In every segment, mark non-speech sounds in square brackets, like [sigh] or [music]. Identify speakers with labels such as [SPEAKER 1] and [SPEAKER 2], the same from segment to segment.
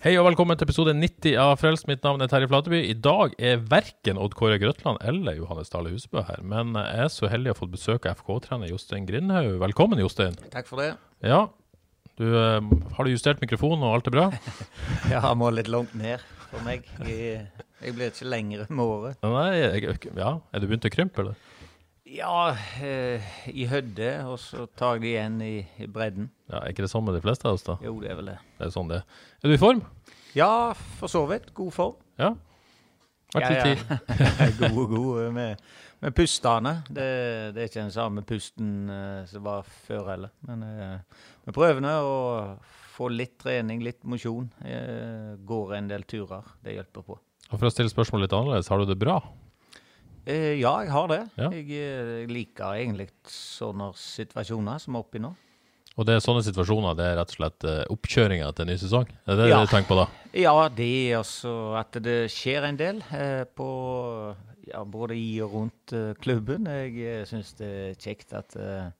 [SPEAKER 1] Hei og velkommen til episode 90 av Frelst. Mitt navn er Terje Flateby. I dag er verken Odd Kåre Grøtland eller Johannes Dale Husebø her, men jeg er så heldig å få besøk av FK-trener Jostein Grindhaug. Velkommen, Jostein.
[SPEAKER 2] Takk for det.
[SPEAKER 1] Ja, du, eh, har du justert mikrofonen og alt er bra? [laughs]
[SPEAKER 2] Jeg har må litt langt ned for meg. Jeg, jeg blir ikke lengre med året.
[SPEAKER 1] Nei, jeg, ja, er du begynt å krympe, eller?
[SPEAKER 2] Ja, eh, i hødde, og så tar jeg det igjen i, i bredden.
[SPEAKER 1] Ja, er ikke det sånn med de fleste av oss, da?
[SPEAKER 2] Jo, det er vel det.
[SPEAKER 1] Det er sånn det er. Du i form?
[SPEAKER 2] Ja, for så vidt. God form.
[SPEAKER 1] Ja. Vært
[SPEAKER 2] Ja,
[SPEAKER 1] litt
[SPEAKER 2] ja.
[SPEAKER 1] tid. [laughs]
[SPEAKER 2] god og god eh, med, med pustene. Det, det er ikke den samme pusten eh, som var før heller. Men eh, vi prøver nå å få litt trening, litt mosjon. Eh, går en del turer. Det hjelper på.
[SPEAKER 1] Og for å stille spørsmålet litt annerledes, har du det bra?
[SPEAKER 2] Eh, ja, jeg har det.
[SPEAKER 1] Ja.
[SPEAKER 2] Jeg, eh, liker egentlig sånne situasjoner som er oppi nå.
[SPEAKER 1] Og det er sånne situasjoner, det er rett og slett eh, oppkjøringa til ny sesong? Er det
[SPEAKER 2] Ja.
[SPEAKER 1] du tenker på da?
[SPEAKER 2] Ja, det er altså at det skjer en del eh, på ja, både i og rundt eh, klubben. Jeg eh, syns det er kjekt at eh,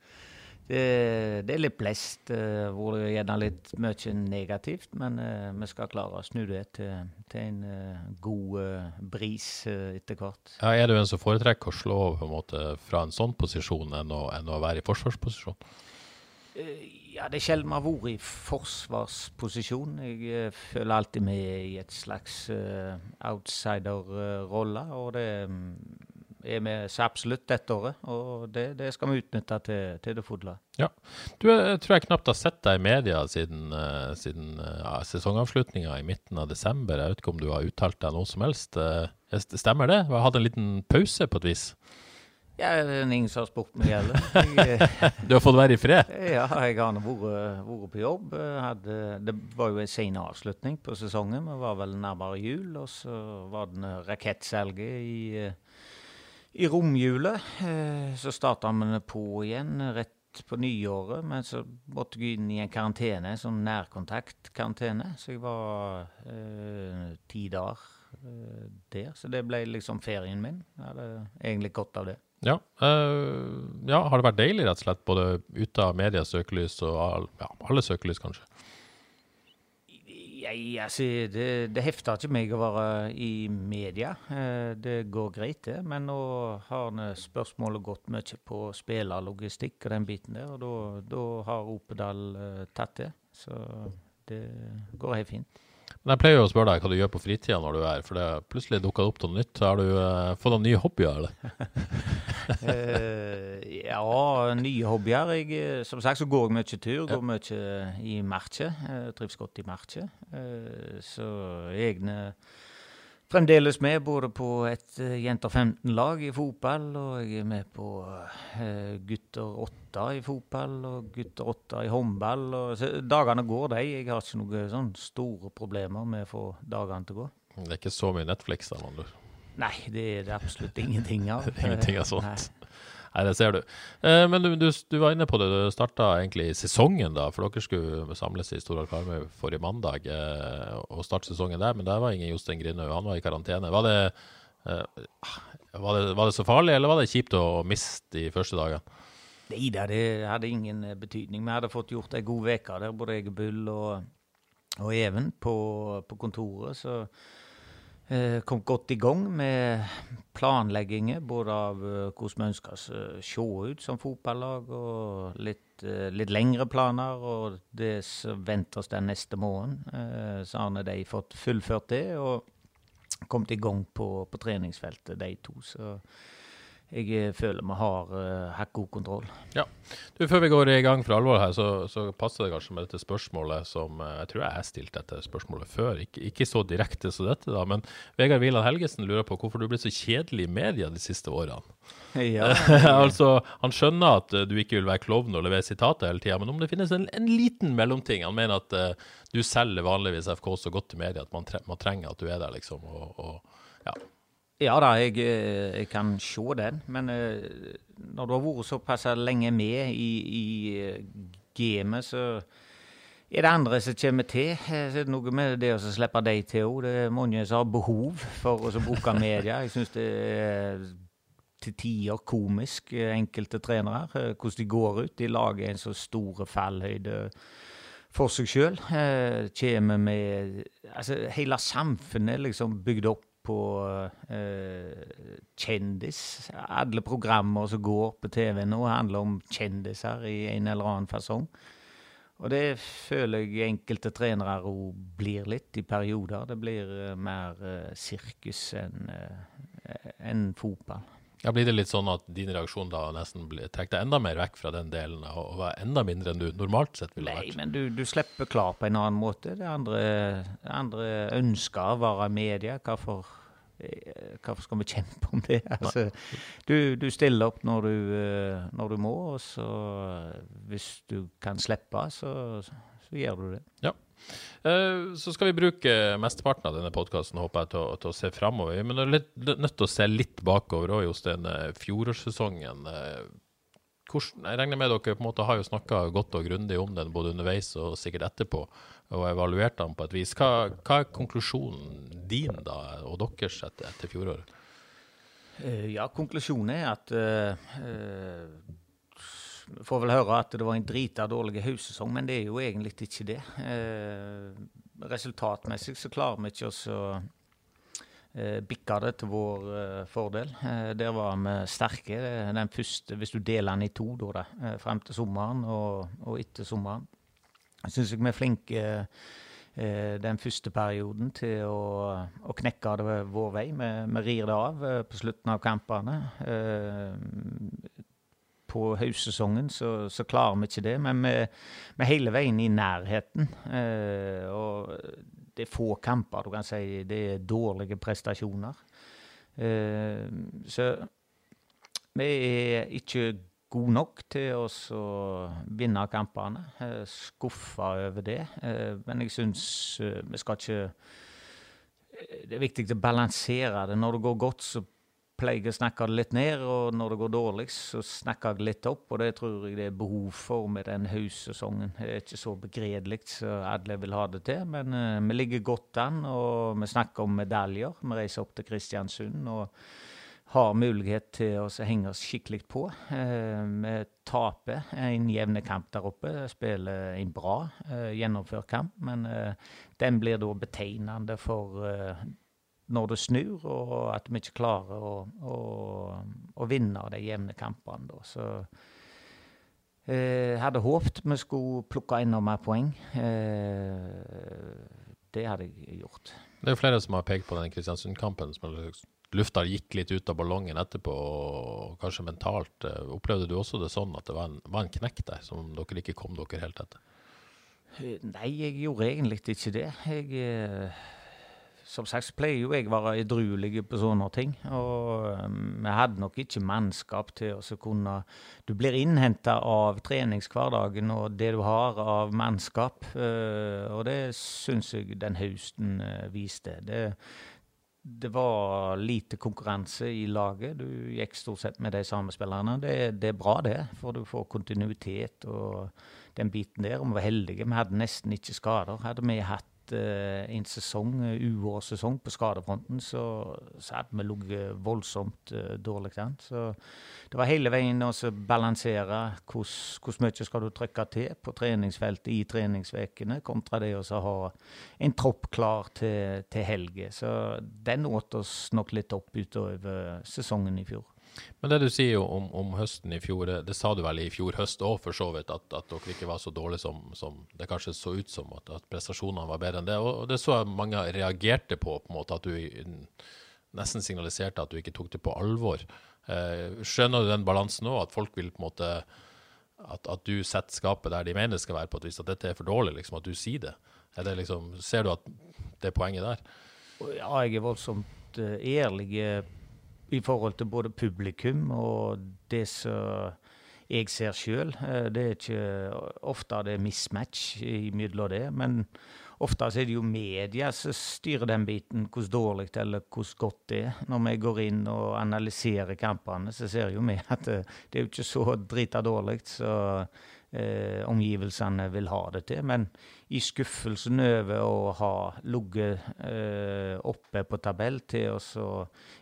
[SPEAKER 2] det, det er litt blest, eh, hvor det er gjerne litt mye negativt. Men eh, vi skal klare å snu det til, til en eh, god bris etter hvert.
[SPEAKER 1] Ja, er du en som foretrekker å slå over på en måte fra en sånn posisjon enn å, enn å være i forsvarsposisjon?
[SPEAKER 2] Ja, det er sjelden vi har vært i forsvarsposisjon. Jeg føler alltid vi er i et slags outsider-rolle. Og det mm, er vi så absolutt dette året. Og det, det skal vi utnytte til, til det fulle.
[SPEAKER 1] Du, jeg tror jeg knapt har sett deg i media siden, uh, siden uh, sesongavslutninga i midten av desember. Jeg vet ikke om du har uttalt deg noe som helst. Uh, stemmer det? Jeg har hatt en liten pause på et vis.
[SPEAKER 2] Ja, det er ingen som har spurt meg heller. Eh, [laughs]
[SPEAKER 1] Du har fått være i fred?
[SPEAKER 2] ja, jeg har vært, på jobb. Hadde, det var jo en sen avslutning på sesongen. Vi var vel nærmere jul, og så var det rakettselget i, eh, i romjulet. Eh, Så starta vi på igjen rett på nyåret, men så måtte jeg inn i en karantene, en sånn nærkontaktkarantene. Så jeg var eh, ti dager eh, der. Så det ble liksom ferien min. Jeg hadde egentlig godt av det.
[SPEAKER 1] Ja. eh, ja. Har det vært deilig, rett og slett, både ute av medias søkelys og all, ja, alle søkelys, kanskje?
[SPEAKER 2] Jeg, altså, det, det hefter ikke meg å være i media. Eh, det går greit, det. Men nå har spørsmålet gått mye på spillerlogistikk og den biten der, og da har Opedal eh, tatt det. Så det går helt fint.
[SPEAKER 1] Men jeg pleier jo å spørre deg hva du gjør på fritida når du er her, for det plutselig dukka opp noe nytt. Har du eh, fått noen nye hobbyer, eller?
[SPEAKER 2] uh, [laughs] ja, nye hobbyer. Jeg, eh, som sagt så går jeg mye tur. Går mye i markje. Eh, trives godt i markje. Uh, så egne Fremdeles med både på et eh, jenter 15-lag i fotball, og jeg er med på uh, gutter 8 i fotball og gutter 8 i håndball. Og, dagene går, de. Jeg har ikke noen sånn store problemer med å få dagene til å gå.
[SPEAKER 1] Det er ikke så mye Netflix, andre ord.
[SPEAKER 2] Nei, det er det absolutt ingenting av. [laughs]
[SPEAKER 1] Ingenting av sånt. Nei, det ser du. Eh, men du, du, du var inne på det, du starta egentlig sesongen, da. For dere skulle samles i Stora Karmøy forrige mandag eh, og starte sesongen der. Men der var ingen Jostein Grindhaug, han var i karantene. Var det, eh, var, det, var det så farlig, eller var det kjipt å miste de første dagene?
[SPEAKER 2] Nei da, det hadde ingen eh, betydning. Vi hadde fått gjort ei god uke der, både jeg Bull og, og Even på, på kontoret. Så kom godt i gang med planleggingen, både av eh, hvordan vi ønsker oss å se ut som fotballag, og litt, eh, litt lengre planer, og det som venter oss den neste. Eh, så har de fått fullført det, og kommet i gang på, på treningsfeltet, de to. Så jeg eh, føler vi har uh, hatt god kontroll.
[SPEAKER 1] Ja. Du, Før vi går i gang for alvor her, så, så passer det kanskje med dette spørsmålet som uh, jeg tror jeg har stilt dette spørsmålet før. Ikke, ikke så direkte som dette, da, men Vegard Wieland Helgesen lurer på hvorfor du ble så kjedelig i media de siste årene.
[SPEAKER 2] Ja. [laughs]
[SPEAKER 1] altså, Han skjønner at uh, du ikke vil være klovn og levere sitater hele tida, men om det finnes en, en, liten mellomting Han mener at du selger vanligvis FK så godt i media at man, tre man trenger at du er der, liksom. og, og ja.
[SPEAKER 2] Ja da, jeg, eh, jeg, kan se den. Men uh, når du har vært såpass lenge med i, i uh, gamet, så er det andre som kommer til. Så er det noe med det å slippe deg til òg. Det er mange som har behov for å bruke media. Jeg syns det er til tider komisk, enkelte trenere, hvordan de går ut. De lager en så stor fallhøyde for seg sjøl. Kommer med Altså, hele samfunnet er liksom bygd opp på eh, kjendis. Alle programmer som går på TV nå, handler om kjendiser i en eller annen fasong. Og det føler jeg enkelte trenere òg blir litt i perioder. Det blir uh, mer eh, sirkus enn eh, en fotball.
[SPEAKER 1] Ja, Blir det litt sånn at din reaksjon da nesten trekker deg enda mer vekk fra den delen og var enda mindre enn du normalt sett ville vært?
[SPEAKER 2] Nei, men du, du, slipper klar på en annen måte. Det andre, andre ønsker å være media. Hvorfor, eh, hvorfor skal vi kjempe om det? Altså, du, du, stiller opp når du, eh, når du, må, og så hvis du kan slippe, så, så gjør du det.
[SPEAKER 1] Ja. Eh, så skal vi bruke mesteparten av denne podkasten håper jeg, til, til, å se framover. Men vi er nødt til å se litt bakover òg, Jostein. Fjorårssesongen. Hvordan, jeg regner med dere på en måte har jo snakka godt og grundig om den både underveis og sikkert etterpå, og evaluert den på et vis. Hva, hva er konklusjonen din da, og deres etter, etter fjoråret?
[SPEAKER 2] Eh, ja, konklusjonen er at uh, vi får vel høre at det var en drita dårlig høysesong, men det er jo egentlig ikke det. Eh, resultatmessig så klarer vi ikke å eh, bikke det til vår eh, fordel. Eh, der var vi sterke. Den første, hvis du deler den i to, da, da eh, frem til sommeren og, og etter sommeren, syns jeg vi er flinke eh, den første perioden til å, å, knekke det vår vei. Vi, vi rir det av på slutten av kampene på høysesongen så, så, klarer vi ikke det. Men vi, er hele veien i nærheten. Eh, og det er få kamper du kan si det er dårlige prestasjoner. Eh, så vi er ikke gode nok til å vinne kampene. Eh, Skuffa over det. Eh, men jeg syns eh, vi skal ikke Det er viktig å balansere det. Når det går godt, så pleier å snakke det litt ned, og når det går dårlig, så snakker jeg det litt opp. Og det tror jeg det er behov for med den høysesongen. Det er ikke så begredelig som alle vil ha det til, men uh, vi ligger godt an, og vi snakker om medaljer. Vi reiser opp til Kristiansund og har mulighet til å henge oss skikkelig på. Uh, vi taper en jevne kamp der oppe, spiller en bra uh, gjennomført kamp, men den blir da betegnende for når det snur, og at vi ikke klarer å, å, å vinne de jevne kampene. Da. Så jeg eh, hadde håpet vi skulle plukke enda mer poeng. Eh, det hadde jeg gjort.
[SPEAKER 1] Det er jo flere som har pekt på den Kristiansund-kampen. som Lufta gikk litt ut av ballongen etterpå, og kanskje mentalt. Eh, opplevde du også det sånn at det var en, var en knekk der, som dere ikke kom dere helt etter?
[SPEAKER 2] Eh, nei, jeg gjorde egentlig ikke det. Jeg eh, som sagt pleier jo jeg å være edruelig på sånne ting. Og um, vi hadde nok ikke mannskap til å kunne Du blir innhenta av treningshverdagen og det du har av mannskap. Uh, og det syns jeg den høsten uh, viste. Det, det var lite konkurranse i laget. Du gikk stort sett med de samme spillerne. Det, det, er bra, det, for du får kontinuitet og den biten der. Og vi var heldige. Vi hadde nesten ikke skader. Hadde vi hatt uh, en sesong, uh, uårssesong på skadefronten, så, så hadde vi ligget voldsomt uh, dårlig an. Så det var hele veien å balansere hvor mye skal du trykke til på treningsfeltet i treningsvekene, kontra det å ha en tropp klar til, til helge. Så den åt oss nok litt opp utover sesongen i fjor.
[SPEAKER 1] Men det du sier jo om, om, høsten i fjor, det sa du vel i fjor høst òg, for så vidt, at, at, dere ikke var så dårlige som, som, det kanskje så ut som, at, at prestasjonene var bedre enn det. Og, det så jeg mange reagerte på, på en måte, at du nesten signaliserte at du ikke tok det på alvor. Eh, skjønner du den balansen nå, at folk vil på en måte at, at, du setter skapet der de mener det skal være, på et vis, at dette er for dårlig, liksom, at du sier det? det liksom, ser du at det er poenget der?
[SPEAKER 2] Ja, jeg er voldsomt uh, ærlig i forhold til både publikum og det som jeg ser sjøl. Uh, det er ikke ofte det er mismatch imellom det. men Ofte er det jo media som styrer den biten, hvordan dårlig eller hvordan godt det er. Når vi går inn og analyserer kampene, så ser jo vi at det, det er jo ikke så drita dårlig så eh, omgivelsene vil ha det til. Men i skuffelsen over å ha ligget eh, oppe på tabell til å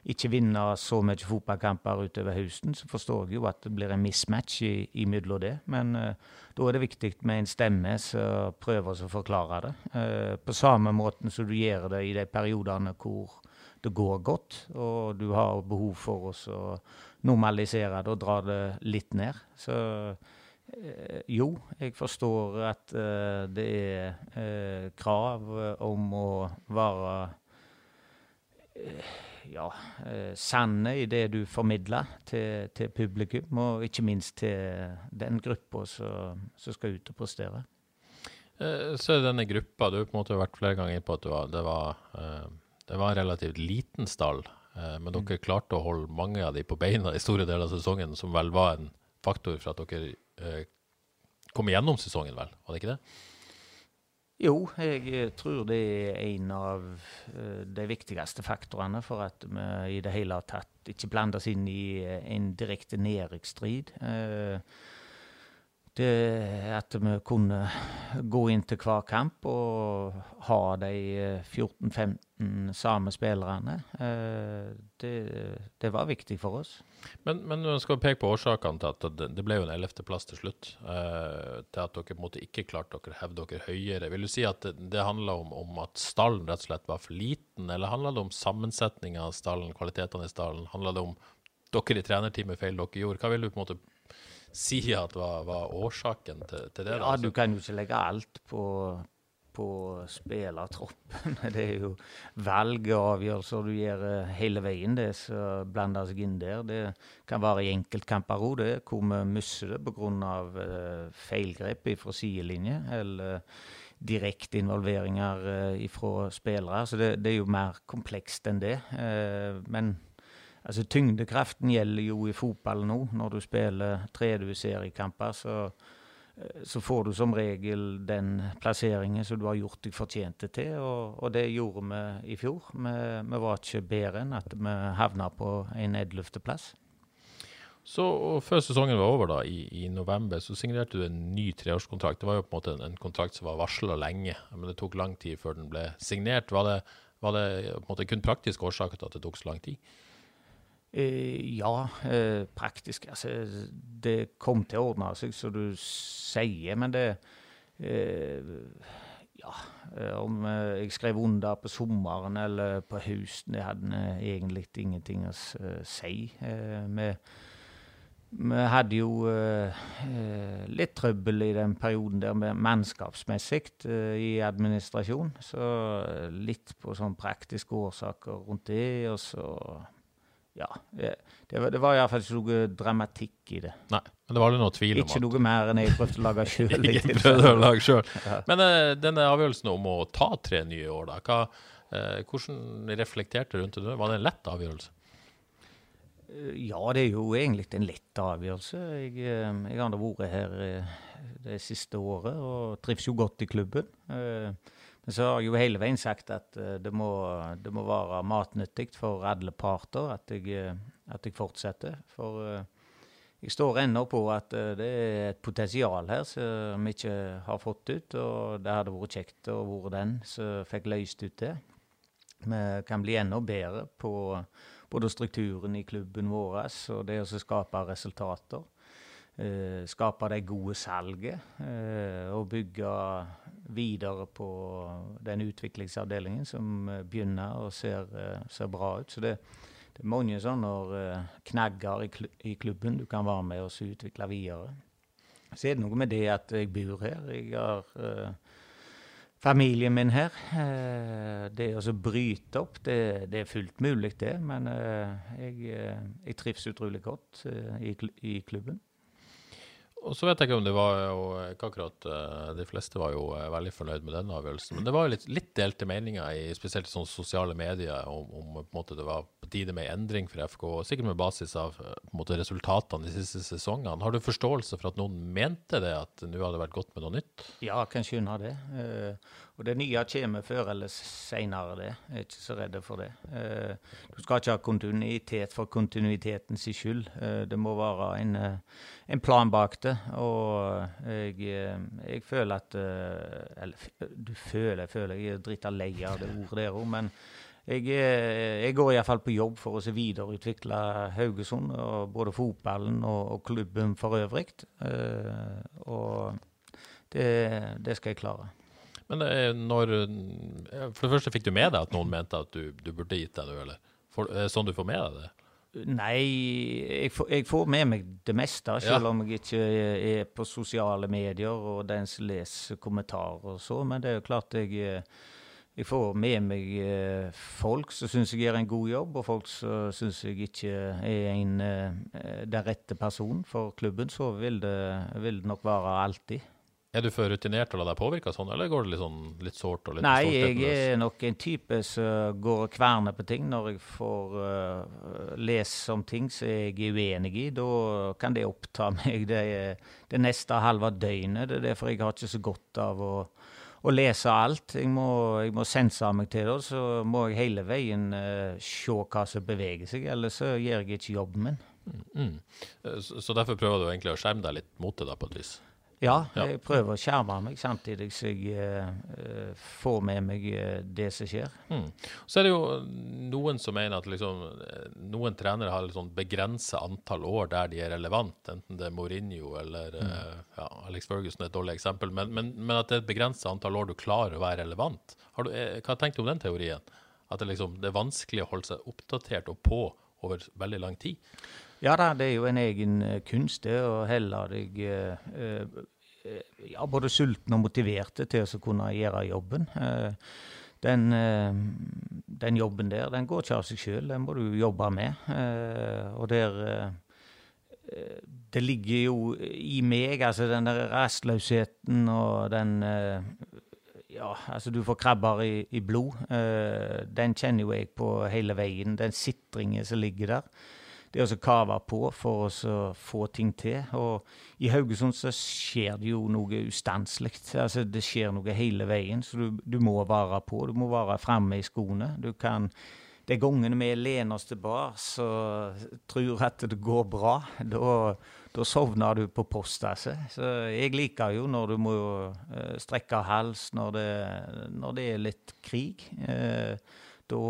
[SPEAKER 2] ikke vinne så mye fotballkamper utover høsten, så forstår jeg jo at det blir en mismatch imellom det. Men eh, da er det viktig med en stemme som prøver å forklare det. Eh, på samme måte som du gjør det i de periodene hvor det går godt, og du har behov for å normalisere det og dra det litt ned. Så jo, jeg forstår at eh, det er eh, krav om å være ja, sanne i det du formidler til, til, publikum, og ikke minst til den gruppa som, skal ut og prestere.
[SPEAKER 1] Så er denne gruppa, du har på en måte vært flere ganger på at det var, det var, det var en relativt liten stall, men dere klarte å holde mange av de på beina i store deler av sesongen, som vel var en faktor for at dere eh, kom igjennom sesongen, vel? Var det ikke det?
[SPEAKER 2] Jo, jeg eh, tror det er en av uh, de viktigste faktorene for at vi i det hele tatt ikke blandes inn i uh, en direkte nedrykksstrid. Uh, det at vi kunne gå inn til hver kamp og ha de 14-15 samme spillerne, det, det, var viktig for oss.
[SPEAKER 1] Men, men skal vi peke på årsakene til at det ble jo en ellevteplass til slutt. til at dere på en måte ikke klarte å hevde dere høyere. Vil du si at det, det handla om, om, at stallen rett og slett var for liten, eller handla det om sammensetninga av stallen, kvalitetene i stallen? Handla det om dere i trenerteamet feil dere gjorde? Hva vil du på en måte si at var, var årsaken til, til det?
[SPEAKER 2] Ja, du kan jo ikke legge alt på, på spillertroppen. [laughs] Det er jo valg og avgjørelser du gjør eh, hele veien, det som blander seg inn der. Det kan være i enkeltkamper òg, det, hvor vi mister det pga. Uh, feilgrep fra sidelinje. eller direkte involveringer uh, fra spillere. Så det, det, er jo mer komplekst enn det. Uh, men Altså Tyngdekraften gjelder jo i fotball nå. Når du spiller tredje-seriekamper, så, eh, så får du som regel den plasseringen som du har gjort deg fortjente til, og, og det gjorde vi i fjor. Vi, vi, var ikke bedre enn at vi havna på en ellevteplass.
[SPEAKER 1] Så Før sesongen var over, da, i, i, november, så signerte du en ny treårskontrakt. Det var jo på en måte en, en kontrakt som var varsla lenge, men det tok lang tid før den ble signert. Var det, var det på en måte kun praktiske årsaker til at det tok så lang tid?
[SPEAKER 2] Eh, ja, eh, praktisk. Altså, det kom til å ordne seg, som du sier, men det eh, Ja, om jeg skrev under på sommeren eller på høsten, det hadde egentlig ingenting å si. Vi, vi hadde jo litt trøbbel i den perioden der med mannskapsmessig i administrasjon, så litt på sånn praktiske årsaker rundt det, og så ja, det, var, det var iallfall ikke noe dramatikk i det.
[SPEAKER 1] Nei, men det var aldri noe tvil
[SPEAKER 2] om Ikke noe mer enn jeg prøvde å lage sjøl. [laughs]
[SPEAKER 1] selv. [laughs] Men uh, denne avgjørelsen om å ta tre nye år, da, hva, uh, hvordan reflekterte du rundt det? Var det en lett avgjørelse?
[SPEAKER 2] Uh, ja, det er jo egentlig en lett avgjørelse. Jeg, jeg har vært her det siste året og trives jo godt i klubben. Uh, men så har jeg jo hele veien sagt at uh, det, må, det, må, være matnyttig for alle parter at jeg, eh, at jeg fortsetter. For uh, jeg står ennå på at det er et potensial her som vi ikke har fått ut. Og det hadde vært kjekt å være den som fikk løst ut det. Vi kan bli enda bedre på både strukturen i klubben vår og det å skape resultater. Eh, skape det gode salget eh, og bygge videre på den utviklingsavdelingen som eh, begynner og ser, ser bra ut. Så det, det, er mange sånne knagger i, klubben du kan være med og utvikle videre. Så er det noe med det at jeg bor her. Jeg har familien min her. Eh, det å bryte opp, det, det, er fullt mulig, det. Men eh, jeg, eh, jeg trives utrolig godt i, i klubben.
[SPEAKER 1] Og så vet jeg ikke om det var jo ikke akkurat De fleste var jo veldig fornøyd med den avgjørelsen. Men det var jo litt, litt delte meninger, i, spesielt i sånne sosiale medier, om, om måte, det var på tide med endring for FK. Sikkert med basis av måte, resultatene de siste sesongene. Har du forståelse for at noen mente det, at nå hadde det vært godt med noe nytt?
[SPEAKER 2] Ja, kan skjønne det. Og det nye kommer før eller senere, det. Jeg er ikke så redd for det. Eh, du skal ikke ha kontinuitet for kontinuitetens skyld. Eh, det må være en, eh, en, plan bak det. Og jeg, jeg føler at Eller du føler, jeg føler jeg er drita lei av det ordet der òg, men jeg, jeg, går iallfall på jobb for å videreutvikle Haugesund, og både fotballen og, og klubben for øvrig. Og det, det skal jeg klare.
[SPEAKER 1] Men eh, når For det første, fikk du med deg at noen mente at du, du burde gitt deg nå, eller? For, er det sånn du får med deg det?
[SPEAKER 2] Nei, jeg får, jeg får, med meg det meste, selv ja. om jeg ikke er på sosiale medier og den som leser kommentarer og så. Men det er jo klart jeg, jeg får med meg eh, folk som syns jeg gjør en god jobb, og folk som syns jeg ikke er en, eh, den rette personen for klubben. Så vil det, vil det nok være alltid.
[SPEAKER 1] Er du for rutinert til å la deg påvirke sånn, eller går det litt, sånn, litt sårt? og litt
[SPEAKER 2] Nei, jeg er nok en type som går og kverner på ting. Når jeg får uh, lese om ting som jeg er uenig i, da kan det oppta [laughs] meg det, det neste halve døgnet. Det er derfor jeg har ikke så godt av å, å lese alt. Jeg må, jeg må sense meg til det, så må jeg hele veien uh, se hva som beveger seg. Ellers så gjør jeg ikke jobben min. Mm, mm.
[SPEAKER 1] Så, så derfor prøver du egentlig å skjerme deg litt mot det, da, på et vis?
[SPEAKER 2] Ja, jeg prøver å skjerme meg samtidig så jeg uh, får med meg uh, det som skjer. Mm.
[SPEAKER 1] Så er det jo noen som mener at liksom, noen trenere har sånn begrensa antall år der de er relevant, enten det er Mourinho eller mm. uh, ja, Alex Ferguson er et dårlig eksempel, men, men, men, at det er et begrensa antall år du klarer å være relevant. Du, hva tenker du om den teorien? At det, liksom, det er vanskelig å holde seg oppdatert og på over veldig lang tid?
[SPEAKER 2] Ja da, det er jo en egen kunst det å helle deg ja, både sultne og motiverte til å kunne gjøre jobben. Den, den, jobben der, den går ikke av seg sjøl, den må du jobbe med. Og der Det ligger jo i meg, altså den der rastløsheten og den ja, altså du får krabber i, i blod. den kjenner jo jeg på hele veien. Den sitringen som ligger der det å kave på for å få ting til. Og i Haugesund så skjer det jo noe ustanselig. Altså, det skjer noe hele veien, så du, du må være på. Du må være framme i skoene. Du kan De gangene vi lener oss tilbake og tror at det går bra, da, sovner du på postasset. Så jeg liker jo når du må uh, strekke hals når det, når det, er litt krig. Uh, da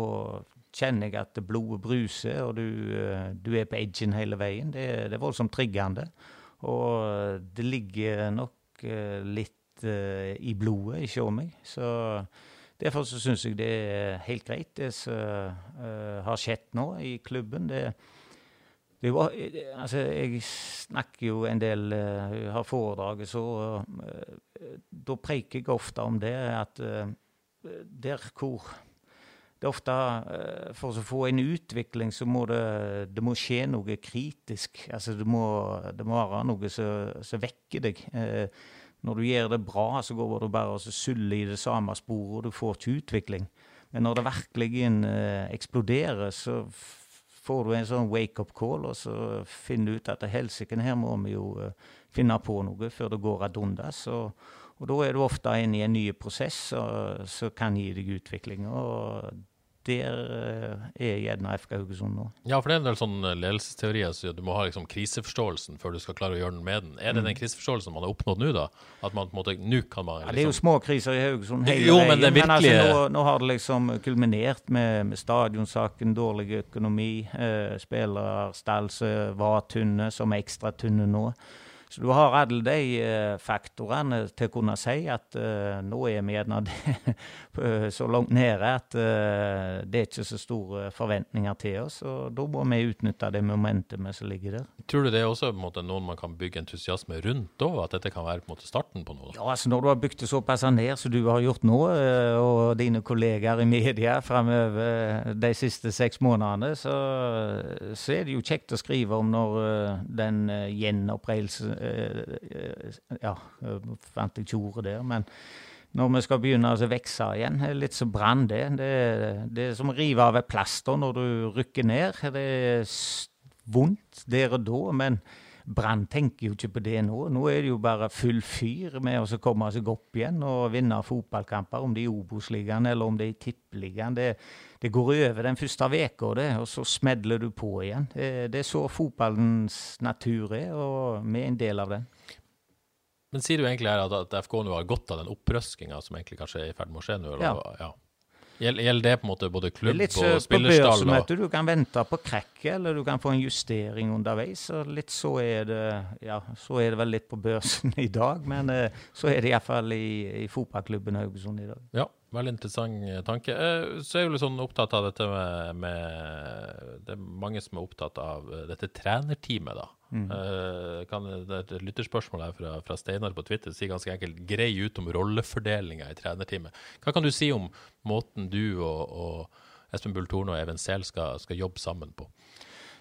[SPEAKER 2] kjenner jeg at blodet bruser, og du, eh, du, er på edgen hele veien. Det, det er voldsomt triggende. Og det ligger nok uh, litt uh, i blodet ikke om meg. Så derfor så syns jeg det er helt greit, det som uh, har skjedd nå i klubben. Det, var, altså, jeg snakker jo en del, uh, har foredrag så Da preker jeg ofte om det at der hvor det er ofte uh, For å få en utvikling, så må det, det må skje noe kritisk. Altså det må, det må være noe som vekker deg. Eh, når du gjør det bra, så går du bare og suller i det samme sporet, og du får ikke utvikling. Men når det virkelig eh, eksploderer, så får du en sånn wake-up call, og så finner du ut at helsike, her må vi jo finne på noe før det går ad undas. Og, og da er du ofte inne i en ny prosess som kan gi deg utvikling. og der eh, er gjerne FK Haugesund nå.
[SPEAKER 1] Ja, for det er en del sånn ledelsesteorier ledelsesteorier så du må ha liksom kriseforståelsen før du skal klare å gjøre den med den. Er det mm. den kriseforståelsen man har oppnådd nå, da? At man på en måte, nå kan man liksom...
[SPEAKER 2] Ja, Det er jo liksom- små kriser i Haugesund hele jo, veien. Men, virkelig... men altså, nå, nå, har det liksom kulminert med, med stadionsaken, dårlig økonomi, eh, spillerstall som var tynne, som er ekstra tynne nå. Så du har alle de eh, faktorene til å kunne si at uh, nå er vi gjerne [laughs] så langt nede at uh, det er ikke så store forventninger til oss. Og da må vi utnytte det momentumet som ligger der.
[SPEAKER 1] Tror du det er også måte, noen man kan bygge entusiasme rundt òg? At dette kan være på måte starten på noe?
[SPEAKER 2] Ja, altså Når du har bygd det såpass ned som du har gjort nå, og dine kollegaer i media framover de siste seks månedene, så, så, er det jo kjekt å skrive om når den gjenoppreiselse Eh, ja, fant jeg ikke ordet der. men når vi skal begynne å vokse igjen. Litt som brann, det. det. Det er som å rive av et plaster når du rykker ned. Det er vondt der og da, men Brann tenker jo ikke på det nå. Nå er det jo bare full fyr med å komme seg opp igjen og vinne fotballkamper, om det er i Obos-ligaen eller om det er i Tippeligaen. Det, det, går over den første uka, og så smedler du på igjen. Det, er så fotballens natur er, og vi er en del av den.
[SPEAKER 1] Men sier du egentlig her at, FK nå har godt av den opprøskinga som egentlig kanskje er i ferd med å skje nå?
[SPEAKER 2] Ja.
[SPEAKER 1] ja. Gjelder det på en måte både klubb
[SPEAKER 2] litt,
[SPEAKER 1] og spillerstall?
[SPEAKER 2] På børsen, du, du kan vente på krekket, eller du kan få en justering underveis. og litt så er det ja, så er det vel litt på børsen [laughs] i dag, men uh, så er det iallfall i, i fotballklubben Haugesund i dag.
[SPEAKER 1] Ja, veldig interessant eh, tanke. Uh, så er jeg jo litt sånn opptatt av dette med, med Det er mange som er opptatt av dette trenerteamet, da. Mm. Uh, kan, det er et lytterspørsmål her fra, fra Steinar på Twitter. Sier ganske enkelt grei ut om rollefordelinga i trenerteamet. Hva kan du si om måten du og, og Espen Bull Torne og Even Sehl skal, skal, jobbe sammen på?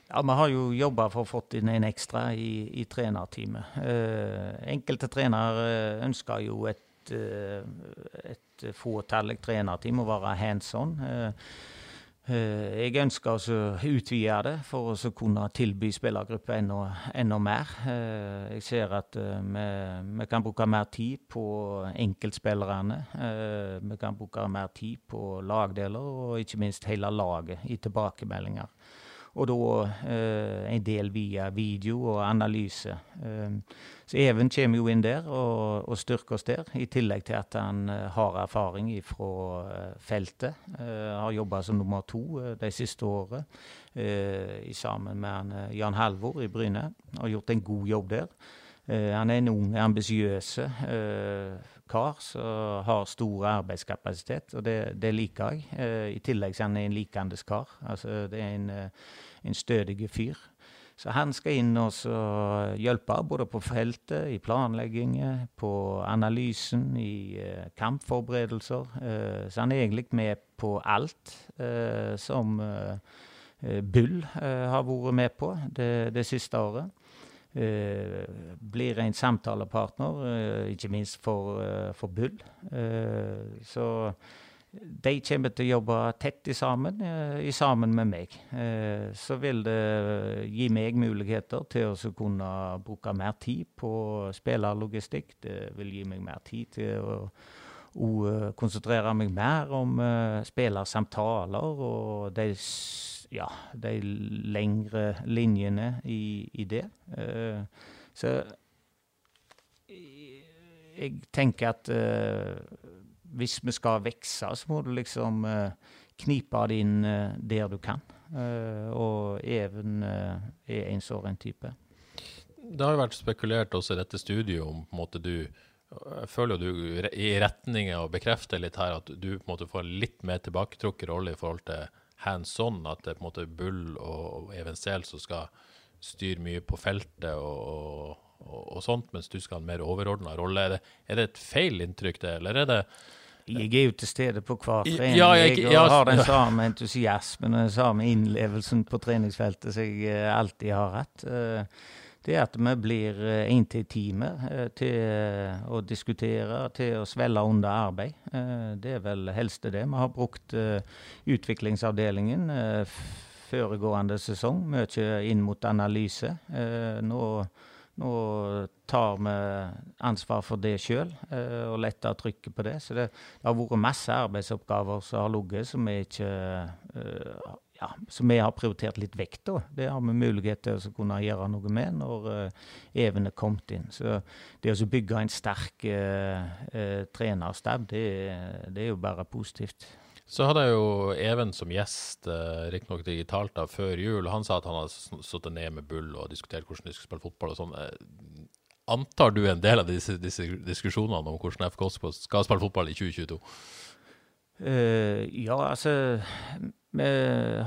[SPEAKER 2] Ja, Vi har jo jobba for å få inn en ekstra i, i trenerteamet. Uh, enkelte trenere ønsker jo et, uh, et fåtallig trenerteam å være hands on. Uh, Eh, jeg ønsker å utvide det for å kunne tilby spillergrupper enda, enda, mer. Eh, jeg ser at eh, vi, vi, kan bruke mer tid på enkeltspillerne. Vi kan bruke mer tid på lagdeler, og ikke minst hele laget i tilbakemeldinger. Og da eh, en del via video og analyse. Eh, så Even kommer jo inn der og, og, styrker oss der, i tillegg til at han eh, har erfaring fra eh, feltet. Eh, har jobba som nummer to eh, de siste året sammen med han, Jan Halvor i Bryne. Har gjort en god jobb der. han er en ung, ambisiøs kar som har stor arbeidskapasitet, og det, det liker jeg. I tillegg så er han en likende kar. Altså, det er en en stødig fyr. Så han skal inn og hjelpe, både på feltet, i planleggingen, på analysen, i eh, kampforberedelser. Eh, så han er egentlig med på alt uh, som Bull har vært med på det, det siste året. Blir en samtalepartner, ikke minst for, for Bull. så de kommer til å jobbe tett sammen, eh, sammen med meg. Eh, så vil det gi meg muligheter til å kunne bruke mer tid på spillerlogistikk. Det vil gi meg mer tid til å, å eh, konsentrere meg mer om spillersamtaler og de, ja, de lengre linjene i, i det. Så jeg tenker at hvis vi skal vokse, så må du liksom uh, knipe det inn uh, der du kan. Uh, og Even er en sånn type.
[SPEAKER 1] Det har jo vært spekulert også i dette studiet om på en måte du jeg føler du i retning av å bekrefte litt her at du på en måte får en litt mer tilbaketrukket rolle i forhold til hands on, at det er på en måte Bull og Even Sehl som skal styre mye på feltet og, og, og, sånt, mens du skal ha en mer overordna rolle. Er det, er det, et feil inntrykk, det, eller er det
[SPEAKER 2] jeg er jo til stede på hver trening. Ja, jeg, jeg, har den samme entusiasmen og den samme innlevelsen på treningsfeltet som jeg uh, alltid har hatt. Uh, det er at vi blir én uh, til timer til å diskutere, til å svelle under arbeid. det er vel helst det. Vi har brukt utviklingsavdelingen foregående sesong mye inn mot analyse. nå nå tar vi ansvar for det sjøl eh, og letter trykket på det. Så det, det, har vært masse arbeidsoppgaver som har ligget som vi ikke eh, ja, som vi har prioritert litt vekk. da. Det har vi mulighet til å kunne gjøre noe med når uh, Even er kommet inn. Så det å bygge en sterk uh, uh, trenerstab, det, det, er jo bare positivt.
[SPEAKER 1] Så hadde jeg jo Even som gjest, eh, riktignok digitalt, da, før jul. Han sa at han hadde sittet ned med Bull og diskutert hvordan de skulle spille fotball og sånn. Antar du en del av disse, disse diskusjonene om hvordan FK skal spille fotball i 2022?
[SPEAKER 2] Uh, ja, altså Vi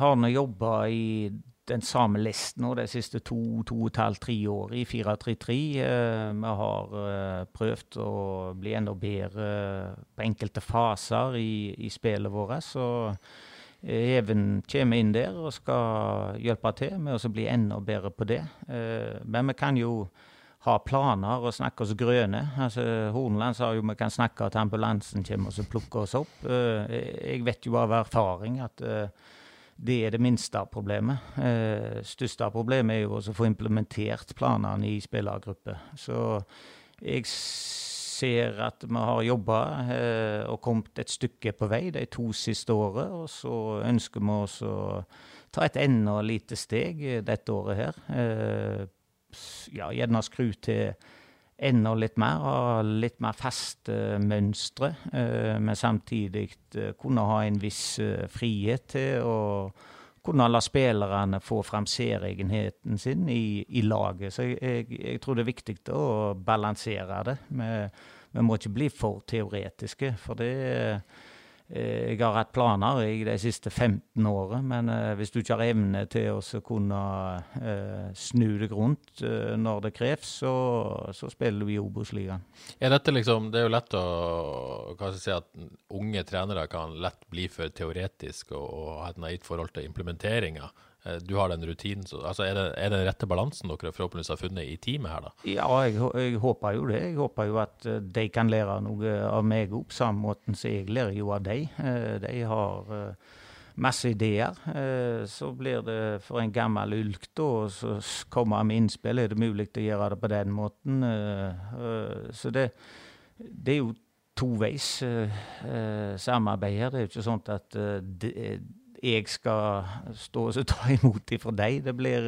[SPEAKER 2] har nå jobba i den samme listen de siste to, to og et halvt, tre år i 4-3-3. Uh, vi har uh, prøvd å bli enda bedre på enkelte faser i, i spillet vårt. Så Even kommer inn der og skal hjelpe til med å bli enda bedre på det. men vi kan jo ha planer og snakke oss grønne. Altså, Horneland sa jo vi kan snakke til ambulansen kommer og plukker oss opp. Uh, jeg vet jo av erfaring at uh, det er det minste problemet. Uh, største problemet er jo å få implementert planene i spillergrupper. Så jeg ser at vi har jobba og kommet et stykke på vei de to siste årene. Og så ønsker vi oss å ta et enda lite steg dette året her ja, gjerne skru til enda litt mer, ha litt mer faste mønstre. Eh, men samtidig eh, kunne ha en viss eh, frihet til å kunne la spillerne få fram særegenheten sin i, i, laget. Så jeg, jeg, jeg, tror det er viktig å balansere det. Vi, vi må ikke bli for teoretiske, for det Eh, jeg har hatt planer i de siste 15 årene, men uh, hvis du ikke har evne til å kunne uh, snu deg rundt når det kreves, så, så, spiller du i Obos-ligaen.
[SPEAKER 1] Ja, liksom, det er jo lett å jeg si, at unge trenere kan lett bli for teoretisk og, og ha et naivt forhold til implementeringa. Eh, du har den rutinen. Så, altså er, det, er det den rette balansen dere forhåpentligvis har funnet i teamet her, da?
[SPEAKER 2] Ja, jeg, jeg, håper jo det. Jeg håper jo at eh, de kan lære noe av meg opp, samme måten som jeg lærer jo av dem. Eh, de har masse ideer. Så blir det for en gammel ulk, da, og så kommer med innspill. Er det mulig å gjøre det på den måten? Så det, det er jo toveis samarbeid her. Det er jo ikke sånn at det, jeg skal stå og ta [laughs] imot ifra deg. Det blir,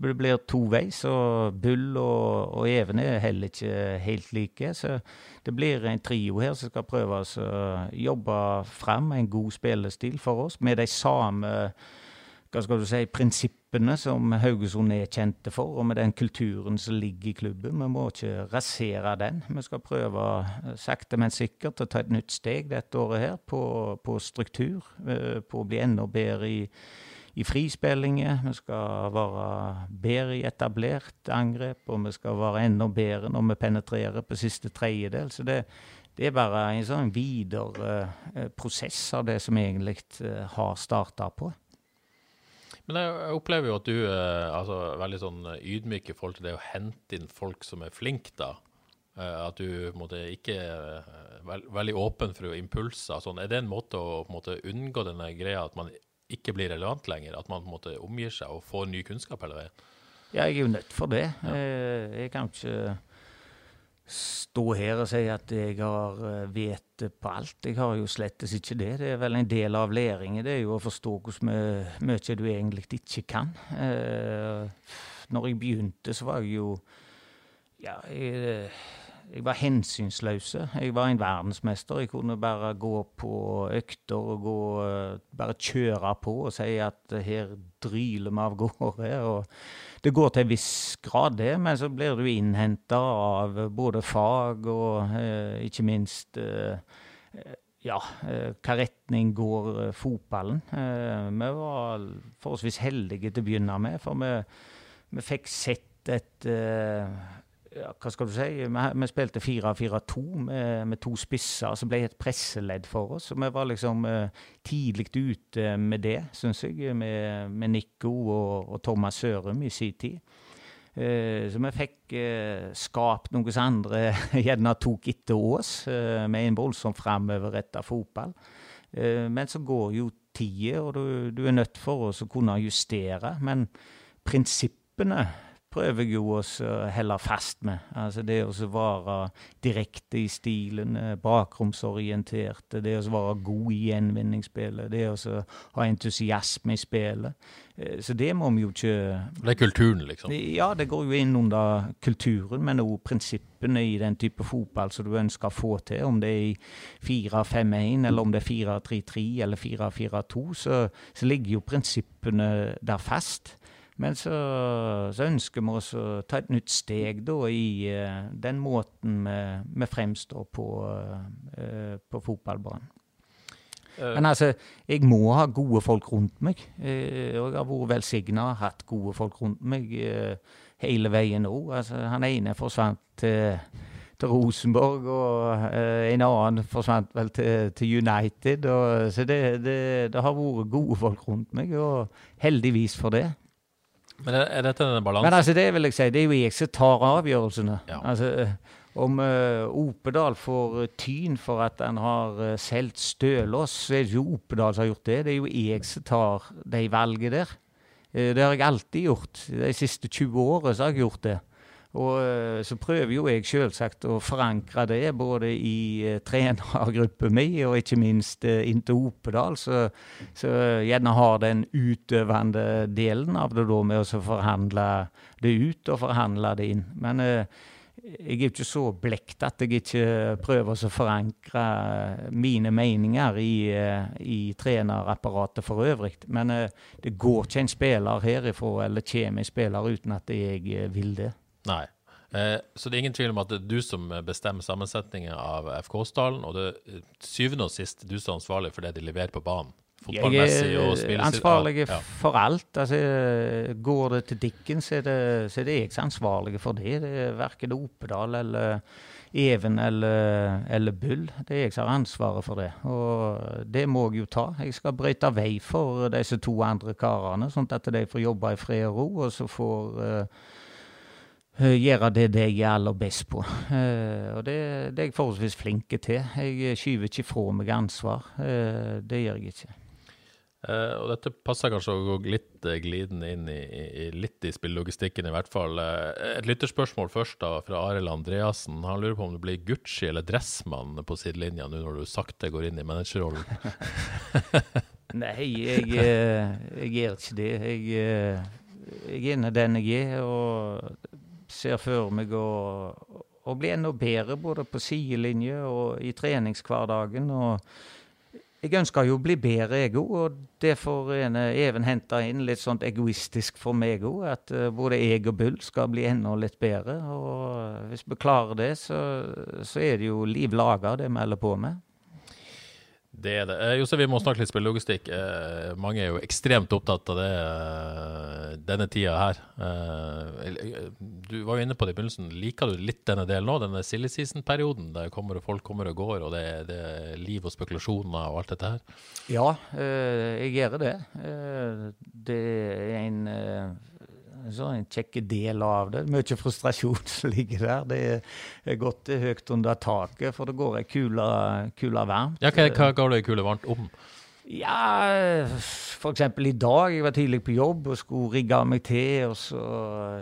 [SPEAKER 2] det blir toveis. Og Bull og, og, Even er heller ikke helt like. Så det blir en trio her som skal prøve å jobbe fram en god spillestil for oss med de samme hva skal du si, prinsippene som Haugesund er kjente for, og med den kulturen som ligger i klubben. Vi må ikke rasere den. Vi skal prøve eh, sakte, men sikkert å ta et nytt steg dette året her på, på struktur. Eh, på å bli enda bedre i, i frispillinger. Vi skal være bedre i etablert angrep, og vi skal være enda bedre når vi penetrerer på siste tredjedel. Så det, det er bare en sånn videre uh, prosess av det som egentlig har starta på.
[SPEAKER 1] Men jeg opplever jo at du er eh, altså, veldig sånn ydmyk i forhold til det å hente inn folk som er flinke, da. Eh, at du måte, ikke er eh, veld, veldig åpen for impulser. Sånn. Er det en måte å på en måte, unngå denne greia at man ikke blir relevant lenger? At man på en måte, omgir seg og får ny kunnskap hele veien?
[SPEAKER 2] Ja, jeg er jo nødt for det. Ja. Jeg kan ikke stå her og si at jeg har eh, vet på alt. Jeg har jo slettes ikke det. Det er vel en del av læringen. Det er jo å forstå hvor mye du egentlig ikke kan. Eh, når jeg begynte, så var jeg jo Ja, jeg, jeg var hensynsløs. Jeg var en verdensmester. Jeg kunne bare gå på økter og gå, bare kjøre på og si at her dryler vi av gårde. og det går til en viss grad, det, men så blir du innhenta av både fag og eh, ikke minst eh, ja, eh, hva retning går eh, fotballen? Eh, vi var forholdsvis heldige til å begynne med, for vi, vi fikk sett et eh, ja, hva skal du si, vi, vi spilte 4-4-2 med, med, to spisser som ble et presseledd for oss. og Vi var liksom uh, tidlig ute med det, syns jeg, med, med Nico og, og, Thomas Sørum i sin tid. Uh, så vi fikk uh, skapt noe som andre [laughs] gjerne tok etter oss, med en voldsomt framoverretta fotball. men så går jo tida, og du, du er nødt for å kunne justere. Men prinsippene prøver jeg jo å helle fast med. Altså det å være direkte i stilen, bakromsorientert, det å være god i gjenvinningsspillet, det å ha entusiasme i spillet. Eh, så det må vi jo ikke
[SPEAKER 1] Det er kulturen, liksom?
[SPEAKER 2] Ja, det går jo inn under kulturen, men òg prinsippene i den type fotball som du ønsker å få til. Om det er i 4-5-1, eller om det er 4-3-3 eller 4-4-2, så, så ligger jo prinsippene der fast. Men så, så ønsker vi oss å ta et nytt steg da i uh, den måten vi, vi fremstår på, uh, på fotballbanen. Uh. Men altså, jeg må ha gode folk rundt meg. jeg har vært velsigna og hatt gode folk rundt meg hele veien nå. Altså, han ene forsvant til til Rosenborg, og en annen forsvant vel til, til United. Og, så det, det, det, har vært gode folk rundt meg, og heldigvis for det.
[SPEAKER 1] Men er, er dette denne balansen?
[SPEAKER 2] Men altså, det vil jeg si, det er jo jeg som tar avgjørelsene. Ja. Altså, om uh, Opedal får tyn for at han har uh, solgt Stølås, så er det ikke Opedal som har gjort det. Det er jo jeg som tar de valgene der. Uh, det har jeg alltid gjort. De siste 20 årene så har jeg gjort det. Og eh, så prøver jo jeg selvsagt å forankre det både i uh, trenergruppa mi og ikke minst uh, inn til Opedal, så, så gjerne har den utøvende delen av det da med å forhandle det ut og forhandle det inn. Men uh, jeg er ikke så blekt at jeg ikke prøver å forankre mine meninger i, i trenerapparatet for øvrig. Men det går ikke en spiller herifra, eller kommer en spiller uten at jeg vil det.
[SPEAKER 1] Nei. Eh, så det er ingen tvil om at det er du som bestemmer sammensetningen av FK-stallen, og det er syvende og sist du som er ansvarlig for det de leverer på banen.
[SPEAKER 2] Jeg er ansvarlig ja. for alt. Altså, går det til Dikken, så er det, så er det jeg som er ansvarlig for det. Det er verken Opedal eller Even eller, eller, Bull. Det er jeg som har ansvaret for det. Og det må jeg jo ta. Jeg skal brøyte vei for disse to andre karene, sånn at de får jobbe i fred og ro, og så får uh, Eh, gjøre det, det jeg er aller best på. Uh, og det, det, er jeg forholdsvis flink til. Jeg skyver ikke fra meg ansvar. Uh, det gjør jeg ikke.
[SPEAKER 1] Uh, og dette passer kanskje å gå litt glidende inn i, i, litt i spillelogistikken, i hvert fall. et lytterspørsmål først, da, fra Arild Andreassen. Han lurer på om du blir Gucci eller Dressmann på sidelinja nå når du sakte går inn i managerrollen? [laughs]
[SPEAKER 2] Nei, jeg, jeg gjør ikke det. Jeg, jeg er den jeg er. og ser for meg å, å bli enda bedre både på sidelinje og i treningshverdagen. og jeg ønsker jo å bli bedre, jeg òg, og får Even hente inn litt sånn egoistisk for meg òg. At uh, både jeg og Bull skal bli enda litt bedre. Og hvis vi klarer det, så, så er det jo liv laga, det vi holder på med.
[SPEAKER 1] Det er det. Eh, Josef, vi må snakke litt spillelogistikk. Eh, mange er jo ekstremt opptatt av det eh, denne tida her. Eh, du var jo inne på det i begynnelsen. Liker du litt denne delen nå, denne silly season-perioden? Der kommer, folk kommer og går, og det, det, er liv og spekulasjoner og alt dette her?
[SPEAKER 2] Ja, eh, jeg gjør det. Eh, det er en så en kjekk del av det. Mye frustrasjon som ligger der. Det er godt høyt under taket, for det går ei kule, varmt.
[SPEAKER 1] Ja, hva, hva går det ei kule varmt om?
[SPEAKER 2] Ja, f.eks. i dag. Jeg var tidlig på jobb og skulle rigge meg til og så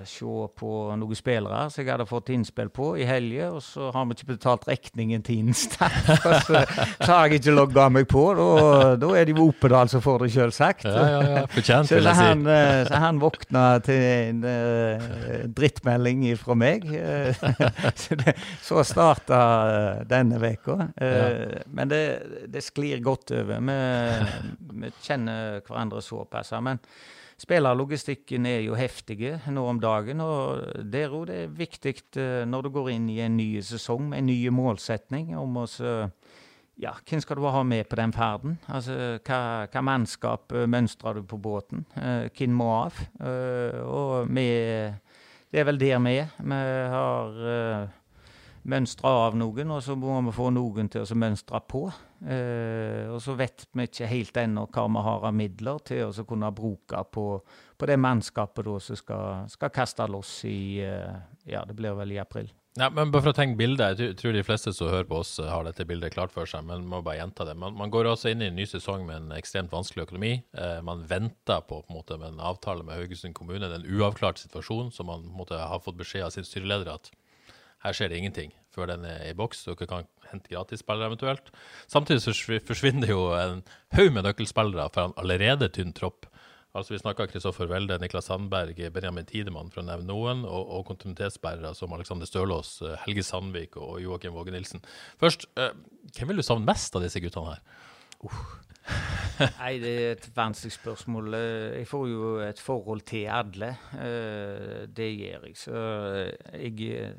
[SPEAKER 2] se på noen spillere som jeg hadde fått innspill på i helga. Og så har vi ikke betalt regningen til Insta. [laughs] så, så har jeg ikke logga meg på. Da, da er det jo Opedal som får det, selvsagt.
[SPEAKER 1] Ja, ja, ja. Fortjent, vil
[SPEAKER 2] jeg si. Eh, så han våkna til en uh, drittmelding fra meg. [laughs] så, det, så starta denne uka. Uh, ja. Men det, det sklir godt over. med vi kjenner hverandre såpass. Men spillerlogistikken er jo heftige nå om dagen, og det er, det er viktig eh, når du går inn i en ny sesong med en ny målsetning om å ja, hvem skal du ha med på den ferden? Altså, hva, hva mannskap eh, mønstrer du på båten? Hvem må av? Og vi Det er vel der vi er. Vi har mønstre av noen, og så må vi få noen til å mønstre på. Eh, og så vet vi ikke helt ennå hva vi har av midler til å kunne bruke på, på det mannskapet da, som skal, skal, kaste loss i eh, Ja, det blir vel i april.
[SPEAKER 1] Ja, men bare for å tenke bildet, Jeg tror de fleste som hører på oss, har dette bildet klart for seg, men må bare gjenta det. Man, man går altså inn i en ny sesong med en ekstremt vanskelig økonomi. Eh, man venter på, på en måte, med en avtale med Haugesund kommune. Det er en uavklart situasjon som man måte, har fått beskjed av sin styreleder at her skjer det ingenting før den er i boks. Dere kan hente gratisspillere eventuelt. Samtidig så forsvinner jo en haug med nøkkelspillere fra en allerede tynn tropp. Altså Vi snakka Kristoffer Welde, Niklas Sandberg, Benjamin Tidemann, for å nevne noen, og, og kontinuitetsbærere som Alexander Stølås, Helge Sandvik og Joakim Våge Nilsen. Først, eh, hvem vil du savne mest av disse guttene her?
[SPEAKER 2] Uh. Nei, det er et vanskelig spørsmål. Jeg får jo et forhold til alle. Det gjør jeg. Så jeg,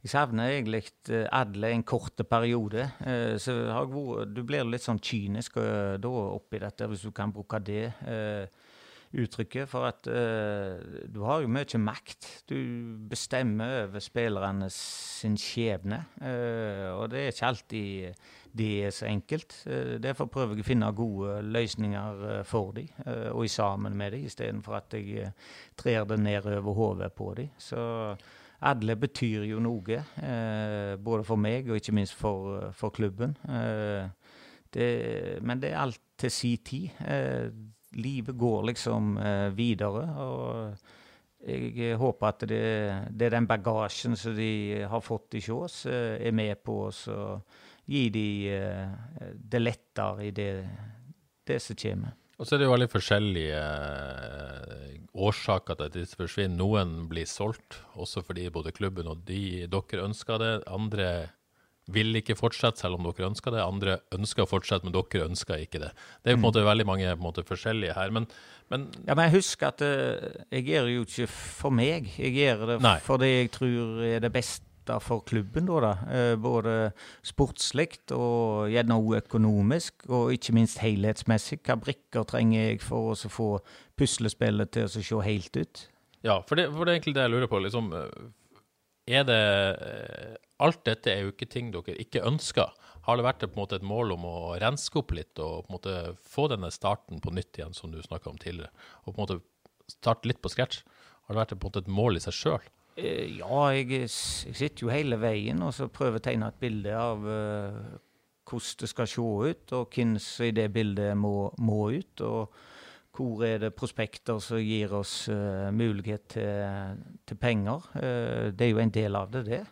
[SPEAKER 2] jeg savner egentlig alle en kort periode. Så vært, du blir litt sånn kynisk da oppi dette, hvis du kan bruke det uttrykket. For at uh, du har jo mye makt. Du bestemmer over spillerne sin skjebne. Uh, og det er ikke alltid det er så enkelt. Uh, derfor prøver jeg å finne gode løsninger for dem, og i sammen med dem, istedenfor at jeg trer det ned over hodet på dem. Så alle betyr jo noe, både for meg og ikke minst for, for klubben. Det, men det er alt til si tid livet går liksom eh, videre. Og jeg håper at det, det, er den bagasjen som de har fått i Kjås, eh, er med på oss å gi de eh, det lettere i det, det som kommer.
[SPEAKER 1] Og så er det jo veldig forskjellige årsaker til at disse forsvinner. Noen blir solgt, også fordi både klubben og de, dere ønsker det. Andre vil ikke fortsette selv om dere ønsker det. Andre ønsker å fortsette, men dere ønsker ikke det. Det er på en mm. måte veldig mange måte, forskjellige her. Men, men,
[SPEAKER 2] ja, men husk at uh, jeg gjør det jo ikke for meg. Jeg gjør det Nei. for det jeg tror er det beste for klubben. Da, da. Uh, både sportslig og gjerne òg økonomisk, og ikke minst helhetsmessig. Hva brikker trenger jeg for å få puslespillet til å se helt ut?
[SPEAKER 1] Ja, for det, for det er egentlig det jeg lurer på. liksom, er det alt dette er jo ikke ting dere ikke ønsker. Har det vært måte et mål om å renske opp litt og måte få denne starten på nytt igjen, som du snakka om tidligere? Og på en måte starte litt på scratch? Har det vært måte et mål i seg sjøl?
[SPEAKER 2] Eh, ja, jeg, jeg, sitter jo hele veien og så prøver å tegne et bilde av uh, hvordan det skal se ut, og hvem som i det bildet må, må ut. og hvor er det prospekter som gir oss uh, mulighet til, til penger? Uh, det er jo en del av det, det.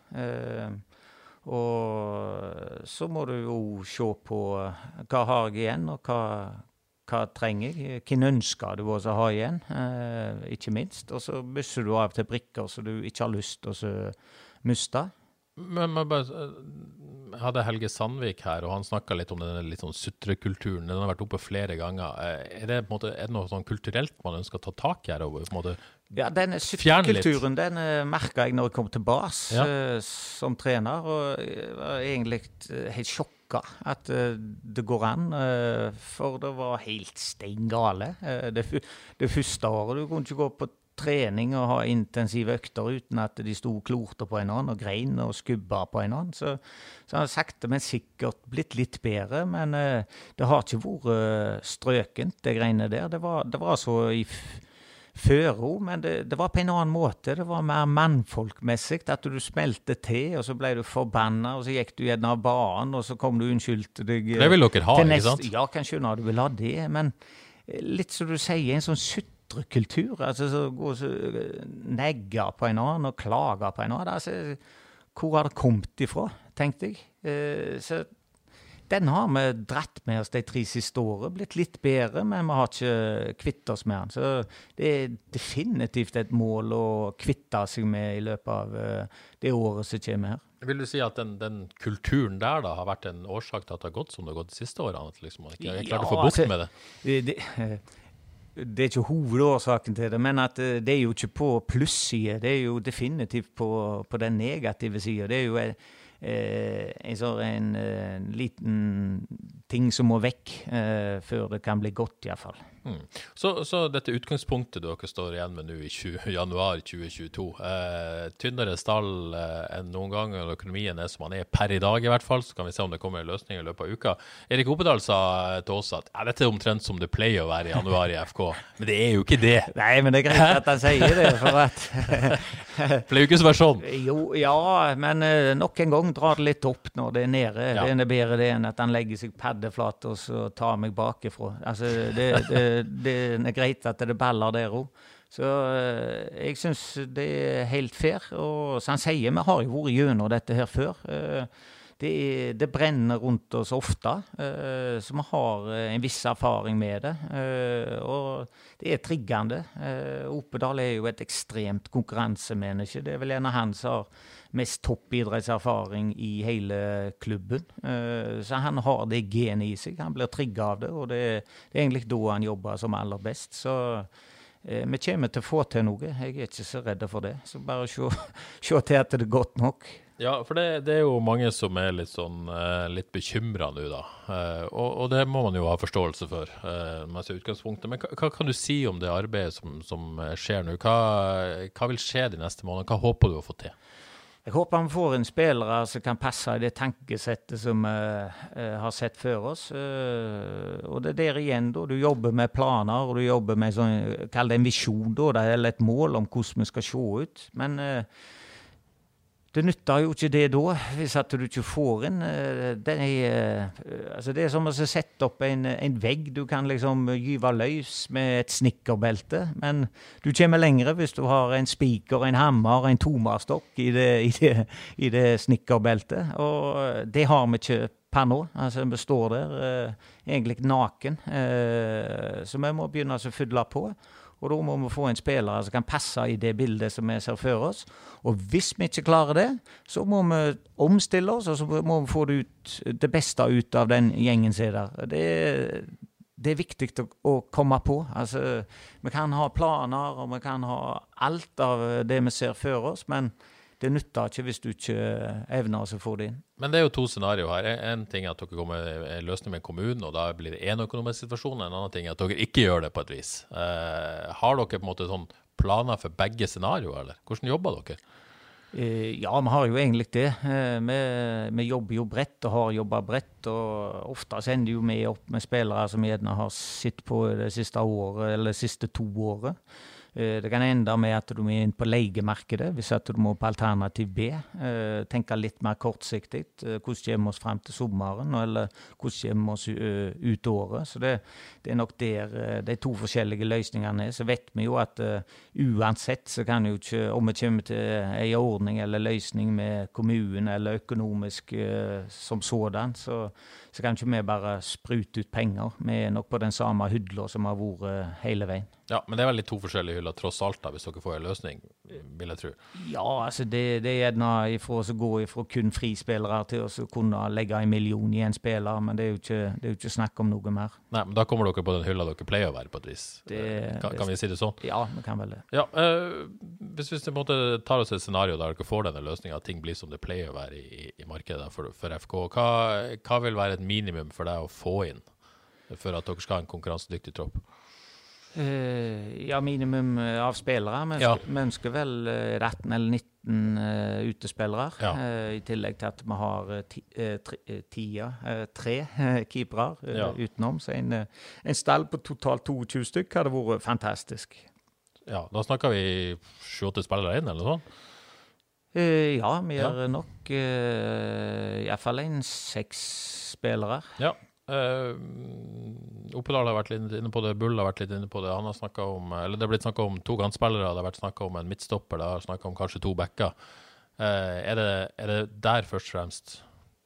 [SPEAKER 2] Og så må du jo se på hva har jeg igjen, og hva, hva trenger jeg? Hvem ønsker du å ha igjen, ikke minst. Og så mister du av til brikker som du ikke har lyst til å miste.
[SPEAKER 1] Men, men bare, jeg hadde Helge Sandvik her, og han snakka litt om denne litt sånn sutrekulturen. Den har vært oppe flere ganger. Eh, er det, måte, er det noe sånn kulturelt man ønsker å ta tak i her? Og på en måte
[SPEAKER 2] ja, denne sutrekulturen den uh, merka jeg når jeg kom tilbake ja. uh, som trener. Og jeg var egentlig helt sjokka at uh, det går an. for det var helt stein gale. Det, det, første året du kunne ikke gå på trening og ha intensive økter uten at de sto klorte på en annen og grein og skubba på en annen. Så, så har sakte, men sikkert blitt litt bedre. Men det har ikke vært strøkent, det greiene der. Det var, det var så i føro, men det, det, var på en annen måte. Det var mer mannfolkmessig. At du smelte til, og så ble du forbanna, og så gikk du gjerne av banen, og så kom du unnskyldte deg.
[SPEAKER 1] Det vil dere ha, ikke sant?
[SPEAKER 2] Ja, kan skjønne du vil ha det, men litt som du sier, en sånn sutrekultur. Altså så gå og eh, negge på en annen og klage på en annen. Altså, hvor har det kommet ifra, tenkte jeg. Eh, så den har vi dratt med oss de tre siste årene. Blitt litt bedre, men vi har ikke kvitt oss med den. Så det er definitivt et mål å kvitte seg med i løpet av uh, det året som kommer her.
[SPEAKER 1] Vil du si at den, den, kulturen der da har vært en årsak til at det har gått som det har gått de siste årene? At liksom, man ikke har klart ja, å få bukt altså, med det?
[SPEAKER 2] det, det det er ikke hovedårsaken til det, men at eh, det er jo ikke på plussida. Det er jo definitivt på, på den negative sida. Det er jo eh, en, en, en, liten ting som må vekk eh, før det kan bli godt, iallfall.
[SPEAKER 1] Mm. Så, så, dette utgangspunktet dere står igjen med nå i 20, [laughs] januar 2022, eh, tynnere stall eh, enn noen gang, og økonomien er som den er per i dag i hvert fall, så kan vi se om det kommer en løsning i løpet av uka. Erik Opedal sa til oss at ja, dette er omtrent som det pleier å være i januar i [laughs] FK, men det er jo ikke det.
[SPEAKER 2] Nei, men det er greit at han sier det, for at [laughs]
[SPEAKER 1] Pleier jo ikke å være sånn.
[SPEAKER 2] Jo, ja, men uh, nok en gang drar det litt opp når det er nede. Ja. Det er bedre det enn at han legger seg paddeflat og så tar meg bakifra. Altså, det, det det er greit at det baller der òg. Så eh, jeg syns det er helt fair. Og som han sier, vi har jo vært gjennom dette her før. Eh, det, er, det, brenner rundt oss ofte. Uh, så vi har en viss erfaring med det. Og det er triggende. Opedal er jo et ekstremt konkurransemenneske. Det er vel en av han som har mest toppidrettserfaring i hele klubben. så han har det genet i seg. Han blir trigga av det, og det, er egentlig da han jobber som aller best. Så vi kommer til å få til noe. Jeg er ikke så redd for det. Så bare se, [laughs] se til at det er godt nok.
[SPEAKER 1] Ja, for det, det, er jo mange som er litt sånn uh, litt bekymra nå, da. Og, og, det må man jo ha forståelse for. Men hva, hva, kan du si om det arbeidet som, som skjer nå? Hva, hva, vil skje de neste månedene? Hva håper du å få til?
[SPEAKER 2] Jeg håper vi får en spillere som kan passe i det tankesettet som vi har sett før oss. og det er der igjen, da. Du jobber med planer, og du jobber med sånn, kall det en visjon, da, eller et mål om hvordan vi skal se ut. Men det nytter jo ikke det da, hvis at du ikke får inn eh, det er, eh, altså det er som å sette opp en, en, vegg du kan liksom gyve løs med et snekkerbelte. Men du kommer lenger hvis du har en spiker, en hammer, en tomerstokk i det, i det, det snekkerbeltet. Og det har vi ikke per nå. Altså, vi står der eh, egentlig naken. Så vi må begynne å fylle på. Og da må vi få en spiller som kan passe i det bildet som vi ser for oss. Og hvis vi ikke klarer det, så må vi omstille oss, og så må vi få det, ut, det beste ut av den gjengen som er der. Det, det er viktig å, å, komme på. Altså, vi kan ha planer, og vi kan ha alt av det vi ser for oss, men det nytter ikke hvis du ikke evner å få det inn.
[SPEAKER 1] Men det er jo to scenarioer her. En ting er at dere kommer med løsning med kommunen, og da blir det én økonomisk situasjon. En annen ting er at dere ikke gjør det på et vis. Eh, har dere på en måte sånn planer for begge scenarioer, eller? Hvordan jobber dere?
[SPEAKER 2] Eh, ja, vi har jo egentlig det. Eh, vi, vi, jobber jo bredt og har jobba bredt. og Ofte sender jo vi opp med spillere som gjerne har sett på det siste året, eller det siste to året. Eh, det kan ende med at du må inn på leiemarkedet hvis at du må på alternativ B. Eh, tenke litt mer kortsiktig. Eh, hvordan kommer vi oss frem til sommeren, eller hvordan kommer vi oss ut året. Så det, det, er nok der de to forskjellige løsningene er. Så vet vi jo at uansett så kan jo ikke, om vi kommer til ei ordning eller løsning med kommunen eller økonomisk som sådan, så, så kan ikke vi bare sprute ut penger. Vi er nok på den samme hydla som har vært hele veien.
[SPEAKER 1] Ja, Men det er vel litt to forskjellige hyller tross alt, da, hvis dere får en løsning, vil jeg tro?
[SPEAKER 2] Ja, altså det, det er gjerne ifra å gå ifra kun frispillere til å kunne legge en million i en spiller, men det er, jo ikke, det er jo ikke snakk om noe mer.
[SPEAKER 1] Nei, men Da kommer dere på den hylla dere pleier å være, på et vis. Det, kan, kan, vi si det sånn?
[SPEAKER 2] Ja, vi kan vel det.
[SPEAKER 1] Ja, øh, hvis vi tar oss et scenario der dere får denne løsninga, at ting blir som det pleier å være i, i markedet for, for FK, hva, hva vil være et minimum for deg å få inn for at dere skal ha en konkurransedyktig tropp?
[SPEAKER 2] Uh, ja, minimum eh, av spillere. Vi ja. ønsker vel uh, 18 eller 19 uh, utespillere. Ja. I tillegg til at vi har ti, tia, tre keepere ja. utenom. Så en, en, stall på totalt 22 stykk hadde vært fantastisk.
[SPEAKER 1] Ja, Da snakker vi 28 spillere inn, eller noe sånt?
[SPEAKER 2] Ja, vi gjør nok uh, iallfall en seks spillere.
[SPEAKER 1] Ja. Uh, Oppedal har vært litt inne på det, Bull har vært litt inne på det. Han har om, eller Det er blitt snakka om to kantspillere, det har vært snakka om en midtstopper, det har snakka om kanskje to backer. Uh, er, det, er, det, der først og fremst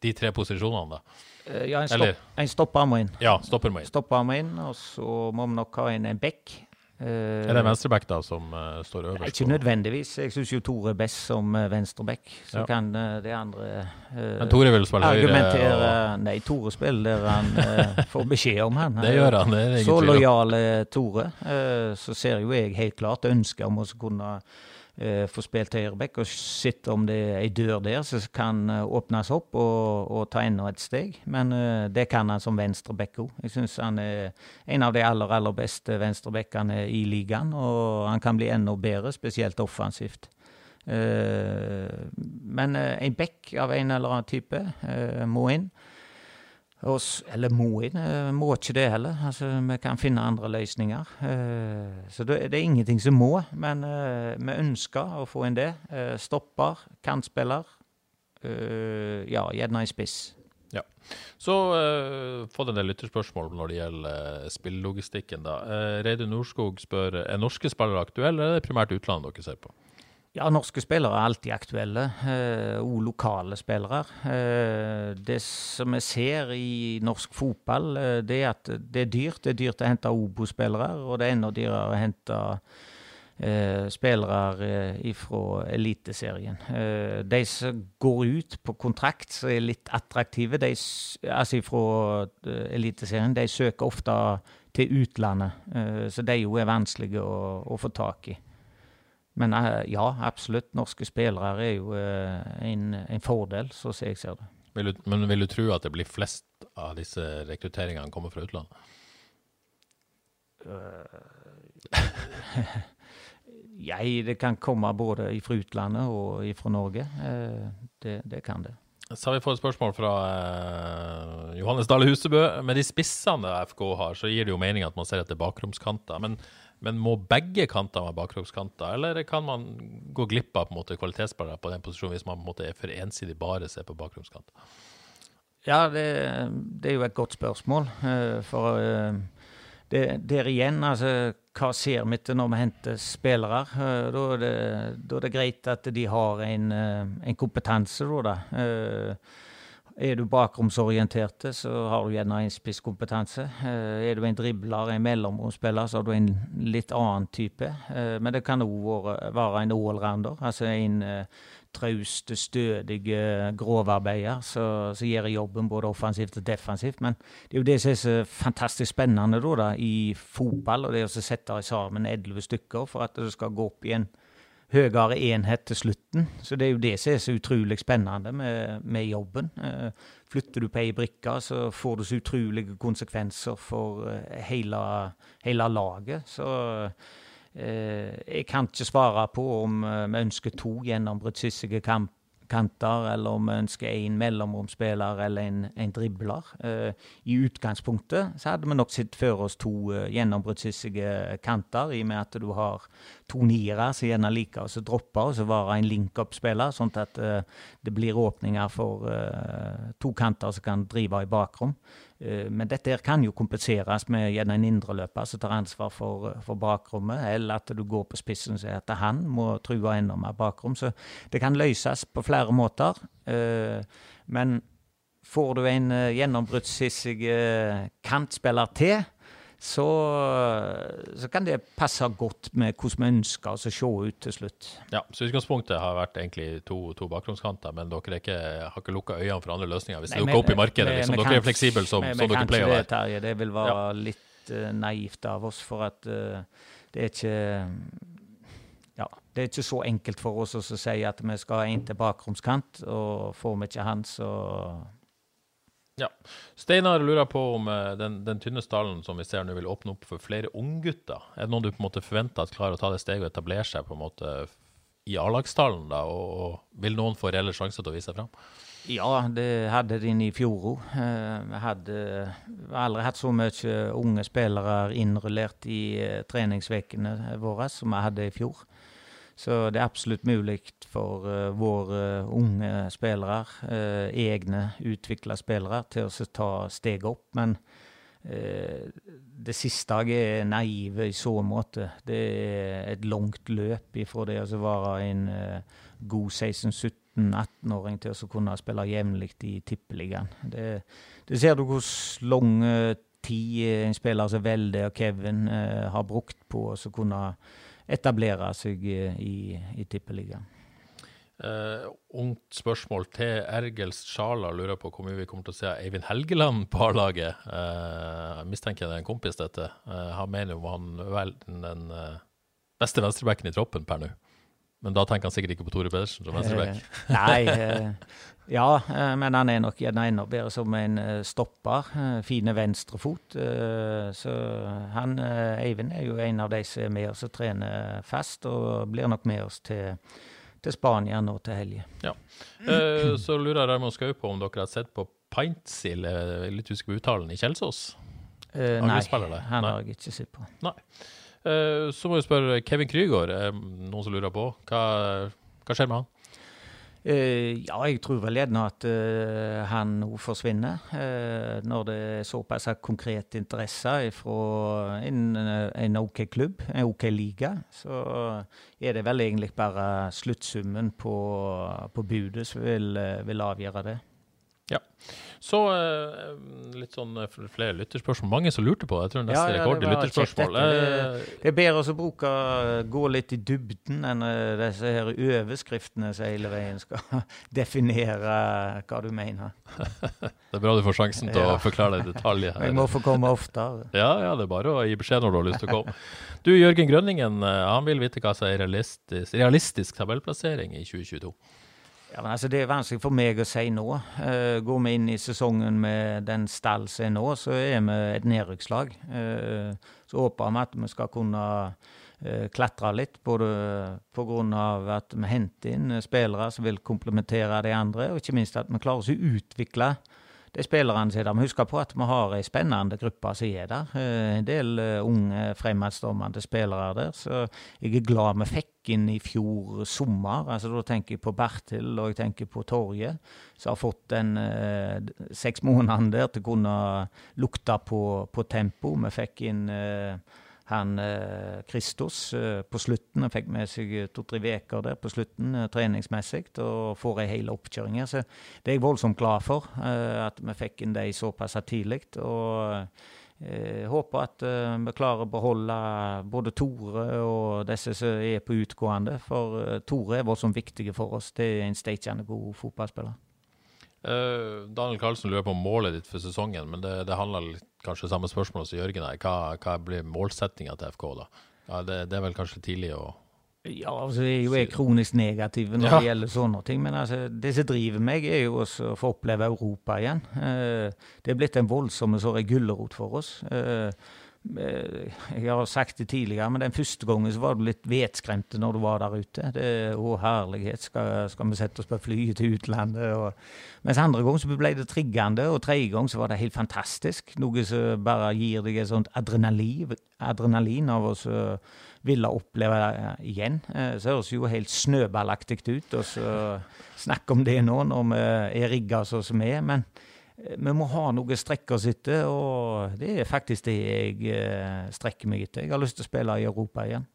[SPEAKER 1] de tre posisjonene, da?
[SPEAKER 2] Uh, ja, en, stopp, en, stopper må inn.
[SPEAKER 1] Ja, stopper må inn.
[SPEAKER 2] Stopper må inn, Og så må vi nok ha inn en back.
[SPEAKER 1] Uh, er det venstreback da som uh, står øverst?
[SPEAKER 2] Ikke nødvendigvis. Jeg syns jo Tore er best som uh, venstreback. Så ja. kan uh, de andre
[SPEAKER 1] Men Tore vil spille
[SPEAKER 2] høyre? Og... Nei, Tore spiller der han [laughs] får beskjed om han.
[SPEAKER 1] det gjør han, det er ingen
[SPEAKER 2] Så lojal Tore. så ser jo jeg helt klart ønsket om å kunne eh, få spilt høyreback og sett om det er ei dør der som kan eh, åpnes opp og, og, ta enda et steg. Men uh, det kan han som venstreback òg. Jeg syns han er en av de aller, aller beste venstrebackene i ligaen, og han kan bli enda bedre, spesielt offensivt. Uh, men uh, en back av en eller annen type må inn. Oss, eller må inn, eh, må ikke det heller. Altså, vi kan finne andre løsninger. Eh, så det, er ingenting som må, men eh, vi ønsker å få inn det. Stopper, kantspiller. Ja, gjerne i spiss.
[SPEAKER 1] Ja. Så uh, fått en del lytterspørsmål når det gjelder spillelogistikken. da. Uh, Reidun Norskog spør er norske spillere aktuelle, eller er det primært utlandet dere ser på?
[SPEAKER 2] Ja, norske spillere er alltid aktuelle, og uh, lokale spillere. Uh, det som vi ser i norsk fotball, uh, det er at det er dyrt. Det er dyrt å hente Obo-spillere, og det er enda dyrere å hente spillere fra Eliteserien. de som går ut på kontrakt, som er litt attraktive, de, altså fra Eliteserien, de søker ofte til utlandet. så de jo er vanskelige å, å få tak i. Men eh, ja, absolutt. Norske spillere er jo eh, en, en fordel, så jeg ser det.
[SPEAKER 1] Vil du, men vil du tro at det blir flest av disse rekrutteringene kommer fra utlandet? [laughs]
[SPEAKER 2] Uh, jeg, det kan komme både fra utlandet og fra Norge. Det, det, kan det.
[SPEAKER 1] Så har vi fått et spørsmål fra Johannes Dale Husebø. Med de spissene FK har, så gir det jo mening at man ser etter bakromskanter. Men men må begge kanter være bakrockskanter, eller kan man gå glipp av på en måte kvalitetsspillere på den posisjonen hvis man på en måte er for ensidig bare ser på bakromskant?
[SPEAKER 2] Ja, det, det, er jo et godt spørsmål. Eh, for eh, det, der igjen, altså hva ser vi til når vi henter spillere? Eh, da er det, da er det greit at de har en, en kompetanse, da. Er du bakromsorienterte, så har du gjerne en spisskompetanse. Eh, er du en dribler, en mellomromsspiller, så har du en litt annen type. Eh, men det kan òg være en allrounder, altså en traust, stødig grovarbeider som gjør jobben både offensivt og defensivt. Men det er jo det som er så fantastisk spennende da, da i fotball, og det å sette sammen elleve stykker for at det skal gå opp i en høyere enhet til slutten. Så det er jo det som er så utrolig spennende med, med jobben. Eh, flytter du på ei brikke, så får det så utrolige konsekvenser for eh, hele, hele laget. Så eh, jeg kan ikke svare på om vi ønsker to gjennombruddshissige kamp kanter, eller om vi ønsker en mellomromsspiller eller en, en dribler. Uh, I utgangspunktet så hadde vi nok sett for oss to uh, gjennombruddshissige kanter, i og med at du har to niere som gjerne liker å droppe og så være en link-up-spiller, sånn at uh, det blir åpninger for to kanter som kan drive i bakrom. Eh, men dette her kan jo kompenseres med gjerne en indreløper som tar ansvar for, eh, for, bakrommet, eller at du går på spissen og sier at han må true enda mer bakrom. Så det kan løses på flere måter. Eh, men får du en gjennombruddshissig kantspiller til, så, så, kan det passe godt med hvordan vi ønsker oss å se ut til slutt.
[SPEAKER 1] Ja, så Utgangspunktet har vært egentlig to, to bakgrunnskanter, men dere ikke, har ikke lukka øynene for andre løsninger? Hvis det dukker opp i markedet, liksom, dere er fleksible som, som dere pleier å være?
[SPEAKER 2] Det, Terje, det vil være ja. litt uh, naivt av oss, for at uh, det er ikke ja, det er ikke så enkelt for oss å si at vi skal ha en til bakromskant, og får vi ikke han, så
[SPEAKER 1] ja. Steinar lurer på om uh, den, den, tynne stallen som vi ser nå, vil åpne opp for flere unggutter. Er det noen du på en måte forventer at klarer å ta det steget og etablere seg på en måte i A-lagsstallen? da, og, og, Vil noen få reelle sjanser til å vise seg fram?
[SPEAKER 2] Ja, det hadde de i fjor òg. Vi hadde aldri hatt så mye unge spillere innrullert i treningsvekkene treningsukene våre som vi hadde i fjor. Så det er absolutt mulig for uh, våre unge spillere, uh, egne utvikla spillere, til å ta steget opp. Men uh, det siste jeg er naive i så måte. Det er et langt løp ifra det å være en god 16-17-18-åring til å kunne spille jevnlig i Tippeligaen. Det, det, ser du hvor lang tid en spiller som Velde og Kevin har brukt på å kunne etablere seg i, i Tippeligaen.
[SPEAKER 1] Uh, ungt spørsmål til Ergels Sjala lurer på hvor mye vi kommer til å se Eivind Helgeland på A-laget. Uh, mistenker det er en kompis, dette. Uh, han mener jo han vel den uh, beste venstrebacken i troppen per nå. Men da tenker han sikkert ikke på Tore Pedersen som venstreback.
[SPEAKER 2] nei, [laughs] ja, eh, men han er nok gjerne enda bedre som en eh, stopper. Eh, fine venstrefot. Så han, Eivind er jo en av de som er med oss og trener fast, og blir nok med oss til, til Spania nå til helga.
[SPEAKER 1] Ja. Så lurer Raymond Skau på om dere har sett på Pintsild, litt husker på uttalen, i Kjelsås?
[SPEAKER 2] Eh, nei, han har jeg ikke sett på.
[SPEAKER 1] Nei. så må vi spørre Kevin Krygård, noen som lurer på. Hva, hva skjer med han?
[SPEAKER 2] Uh, ja, jeg tror vel gjerne at uh, han nå forsvinner. Uh, når det er såpass konkret interesse fra en, en OK klubb, en OK liga, så er det vel egentlig bare sluttsummen på, på budet som vil, vil avgjøre det.
[SPEAKER 1] Ja. Så uh, litt sånn uh, flere lytterspørsmål. Mange som lurte på det. Jeg tror neste ja, ja, rekord i lytterspørsmål.
[SPEAKER 2] Det, eh, det, er bedre å bruke, gå litt i dybden enn disse her overskriftene som hele veien skal [laughs] definere hva du mener. [laughs]
[SPEAKER 1] det er bra du får sjansen til ja. å forklare det i detalj. [laughs]
[SPEAKER 2] Jeg må få komme oftere.
[SPEAKER 1] Ja, ja, det er bare å gi beskjed når du har lyst til å komme. Du, Jørgen Grønningen, han vil vite hva som er realistisk, realistisk tabellplassering i 2022.
[SPEAKER 2] Ja, altså, Det er vanskelig for meg å si nå. Uh, går vi inn i sesongen med den stall som er nå, så er vi et nedrykkslag. Uh, så håper vi at vi skal kunne uh, klatre litt, både pga. at vi henter inn spillere som vil komplementere de andre, og ikke minst at vi klarer å utvikle de spillerne som er der. Vi husker på at vi har ei spennende gruppe som er der. Eh, en del eh, unge, fremadstormende spillere der. Så jeg er glad vi fikk inn i fjor sommer. altså Da tenker jeg på Bertil og jeg tenker på Torje, som har fått den eh, seks månedene der til å kunne lukte på, på tempo. Vi fikk inn eh, han eh, eh, på slutten. Han fikk med seg eh, to-tre uker der på slutten treningsmessig og får ei hel oppkjøring her. Så det er jeg voldsomt glad for, at vi fikk inn de såpass tidlig. og jeg håper at vi klarer å beholde både Tore og disse som er på utgående. For Tore er voldsomt viktig for oss. Det er en steikjende god fotballspiller.
[SPEAKER 1] Uh, Daniel Karlsen lurer på målet ditt for sesongen, men det, det handler kanskje samme spørsmål som Jørgen her. Hva, hva blir målsettinga til FK, da? Ja, det, det, er vel kanskje tidlig å
[SPEAKER 2] Ja, altså jeg er jo kronisk negativ når ja. det gjelder sånne ting. Men altså, det som driver meg, er jo også å få oppleve Europa igjen. Uh, det er blitt en voldsom gulrot for oss. Uh, jeg har sagt det tidligere, men den første gangen så var du litt vetskremt når du var der ute. Det, å, herlighet, skal, skal vi sette oss på flyet til utlandet? Og, mens andre gang så ble det triggende, og tredje gang så var det helt fantastisk. Noe som bare gir deg et sånt adrenalin, adrenalin av å ville oppleve det igjen. Eh, så høres jo helt snøballaktig ut å snakke om det nå, når vi er rigga sånn som vi er. men vi må ha noe strekk å sitte, og det er faktisk det jeg eh, strekker meg etter. Jeg har lyst til å spille i Europa igjen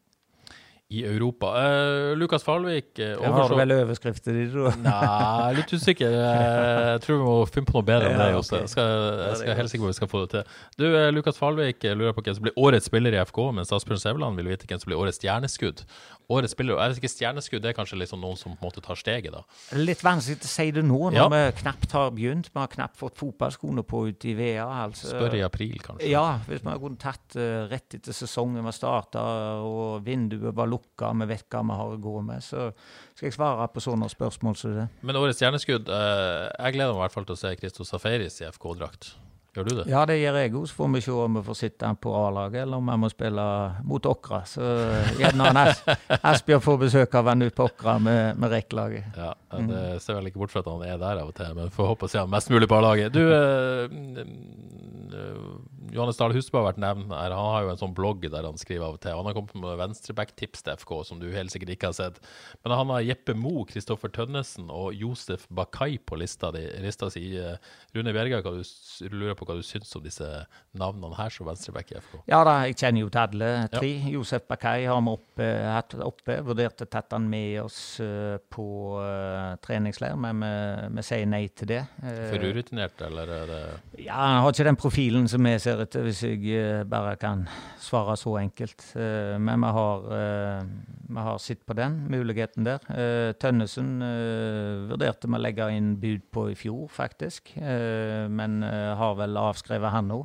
[SPEAKER 1] i Europa. Uh, Lukas Falvik uh,
[SPEAKER 2] Jeg Har vel overskrifter i det?
[SPEAKER 1] Nei, litt usikker. [laughs] Jeg tror vi må finne på noe bedre enn det. Også. Jeg skal, jeg skal helt sikker vi skal få det til. Du, Lukas Falvik lurer på hvem som blir årets spiller i FK, mens Asbjørn Sævland vil vite hvem som blir årets stjerneskudd. Årets spiller, jeg vet ikke, Stjerneskudd det er kanskje liksom noen som på en måte tar steget, da?
[SPEAKER 2] Litt vanskelig å si det nå, når ja. vi knapt har begynt. Vi har knapt fått fotballskoene på ute i VA. Altså.
[SPEAKER 1] Spør i april, kanskje?
[SPEAKER 2] Ja, hvis vi kunne tatt rett etter sesongen var starta og vinduet var lukka, vi vet hva vi har å gå med. Så skal jeg svare på sånne spørsmål som det.
[SPEAKER 1] Men årets stjerneskudd, uh, jeg gleder meg i hvert fall til å se Christo Safaris i FK-drakt. Gjør du det?
[SPEAKER 2] Ja, det gjør jeg òg. Så får vi se om vi får sitte på A-laget, eller om vi må spille mot Åkra. Så gjerne As [laughs] Asbjørn får besøk av han ut på Åkra med, med rekkelaget.
[SPEAKER 1] Ja, det ser vel ikke bort fra at han er der av og til, men får håpe å se han mest mulig på A-laget. Du, eh, Johannes Dahl Husbø har vært nevnt her. Han har jo en sånn blogg der han skriver av og til. Han har kommet med venstreback-tips til FK, som du helt sikkert ikke har sett. Men han har Jeppe Mo, Kristoffer Tønnesen og Josef Bakai på lista, di, lista si. Rune Bjerga, hva du lurer på hva du syns om disse navnene her som venstreback i FK?
[SPEAKER 2] Ja da, jeg kjenner jo til alle tre. Ja. Josef Bakai har vi oppe, hatt oppe. Vurderte tatt han med oss uh, på uh, treningsleir, men vi, vi, sier nei til det.
[SPEAKER 1] Uh, For urutinert, eller er det
[SPEAKER 2] Ja, han har ikke den profilen som vi ser etter, hvis jeg uh, bare kan svare så enkelt. Uh, men vi har, vi har sett på den muligheten der. Tønnesen vurderte vi å legge inn bud på i fjor, faktisk. men har vel avskrevet han nå.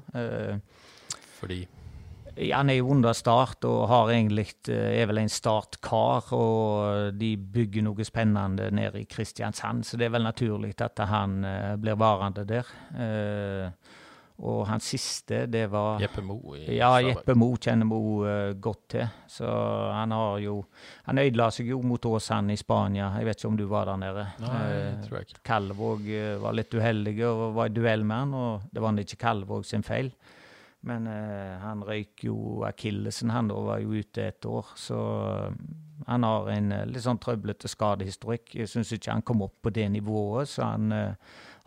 [SPEAKER 1] Fordi?
[SPEAKER 2] Han er jo under start og har egentlig, er vel en startkar. Og de bygger noe spennende nede i Kristiansand, så det er vel naturlig at han blir varende der. Og hans siste, det var
[SPEAKER 1] Jeppe Mo.
[SPEAKER 2] ja, Jeppe Mo kjenner Mo uh, godt til. Så han har jo Han ødela seg jo mot Åsane i Spania. Jeg vet ikke om du var der nede.
[SPEAKER 1] Nei, uh, tror jeg ikke.
[SPEAKER 2] Kalvåg uh, var litt uheldig og var i duell med han, og det var ikke Kalvåg sin feil. Men eh, han røyk jo akillesen, han da var jo ute et år. Så han har en litt sånn trøblete skadehistorikk. Jeg syns ikke han kom opp på det nivået så han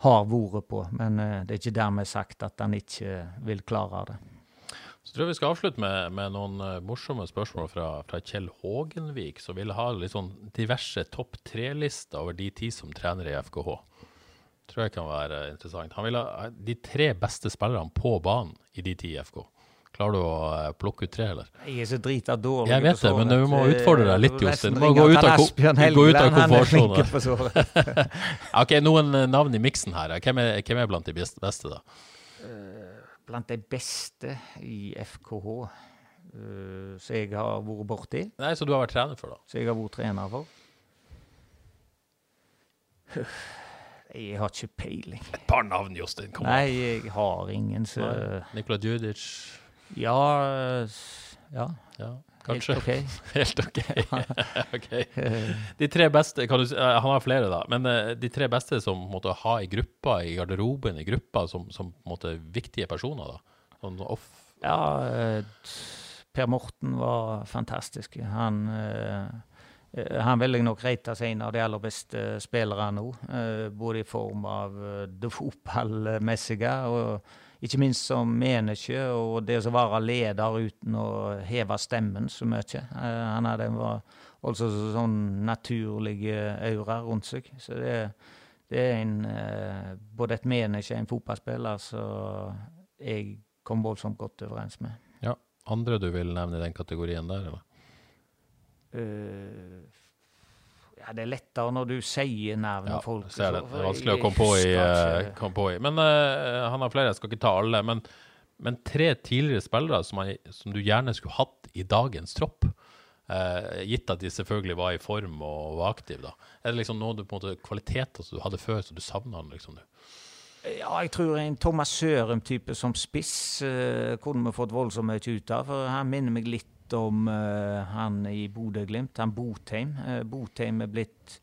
[SPEAKER 2] har vært på. Men eh, det er ikke dermed sagt at han ikke vil klare det.
[SPEAKER 1] Så tror jeg vi skal avslutte med, med noen uh, morsomme spørsmål fra, fra, Kjell Hågenvik, som vil ha sånn diverse topp tre-lister over de ti som trener i FKH. Tror jeg kan være interessant. Han vil ha de tre beste spillerne på banen i de ti i FK. Klarer du å uh, plukke ut tre, eller?
[SPEAKER 2] Jeg er så drita dårlig.
[SPEAKER 1] Jeg vet det, men du må utfordre deg litt, Jostein. Du må gå ut av, gå ut av komfortsonen. [laughs] ok, noen navn i miksen her. Hvem er, hvem er blant de beste, da?
[SPEAKER 2] blant de beste i FKH eh, som jeg har vært borti.
[SPEAKER 1] Nei, Så du har vært trener for, da?
[SPEAKER 2] Så jeg har vært trener for. [sighs] Jeg har ikke peiling.
[SPEAKER 1] Et par navn, Jostein.
[SPEAKER 2] Kom Nei, jeg har ingen, så
[SPEAKER 1] Nikola Djudic?
[SPEAKER 2] Ja, ja.
[SPEAKER 1] ja. Kanskje. [laughs]
[SPEAKER 2] Helt OK. [laughs]
[SPEAKER 1] Helt ok. okay. [laughs] De tre beste du, Han har flere, da. Men uh, de tre beste som måtte ha i gruppa, i garderoben i gruppa, som, som måtte, viktige personer, da? Sånn off
[SPEAKER 2] Ja, uh, Per Morten var fantastisk. Han han vil jeg nok rate seg en av de aller beste spillerne nå. både i form av det fotballmessige og ikke minst som menneske, og det å være leder uten å heve stemmen så mye. Uh, han hadde også altså sånn naturlig aura rundt seg. Så det, det er en, uh, både et menneske og en fotballspiller som jeg kom voldsomt godt overens med.
[SPEAKER 1] Ja. Andre du vil nevne i den kategorien der, eller?
[SPEAKER 2] Uh, ja, Det er lettere når du sier navnet ja, folk.
[SPEAKER 1] Ser det. det er vanskelig å komme på i. Uh, komme på i. Men uh, han har flere, jeg skal ikke ta alle. Men, men tre tidligere spillere som, jeg, som, du gjerne skulle hatt i dagens tropp. Uh, gitt at de selvfølgelig var i form og var aktive. da. Er det liksom noe du på en måte, kvaliteter som du hadde før, så du savner liksom nå?
[SPEAKER 2] Ja, jeg tror en Thomas Sørum-type som spiss kunne vi fått voldsomt mye ut av. for Han minner meg litt om uh, han i Bodø-Glimt, han Botheim. Uh, Botheim er blitt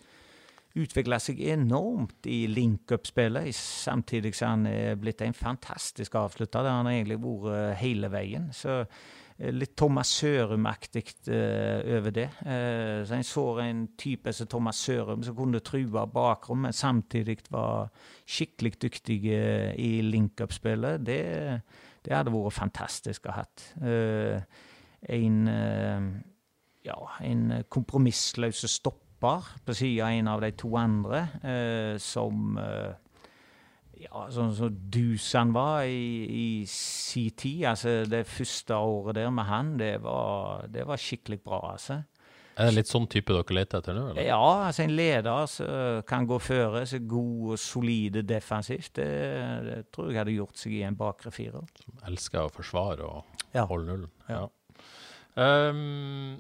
[SPEAKER 2] utvikla seg enormt i link-up-spillet, samtidig som han er blitt en fantastisk avslutter. Det har han egentlig vært uh, hele veien. Så litt Thomas Sørum-aktig over det. så En så en type som Thomas Sørum som kunne true bakrom, men samtidig var skikkelig dyktig i link-up-spillet. Det, det, hadde vært fantastisk å ha hatt. Uh, en, eh, ja, en kompromissløs stopper på sida av en av de to andre, eh, som eh, ja, sånn som så Dusan var i, i si tid. Altså, det første året der med han, det var, det var skikkelig bra, altså.
[SPEAKER 1] Er det litt sånn type dere leter etter nå? eller?
[SPEAKER 2] Ja, altså en leder som kan gå føre, så god og solide defensivt. Det, det, tror jeg hadde gjort seg i en bakre firer.
[SPEAKER 1] Som elsker å forsvare og ja. holde nullen. Ja. Ja. Um,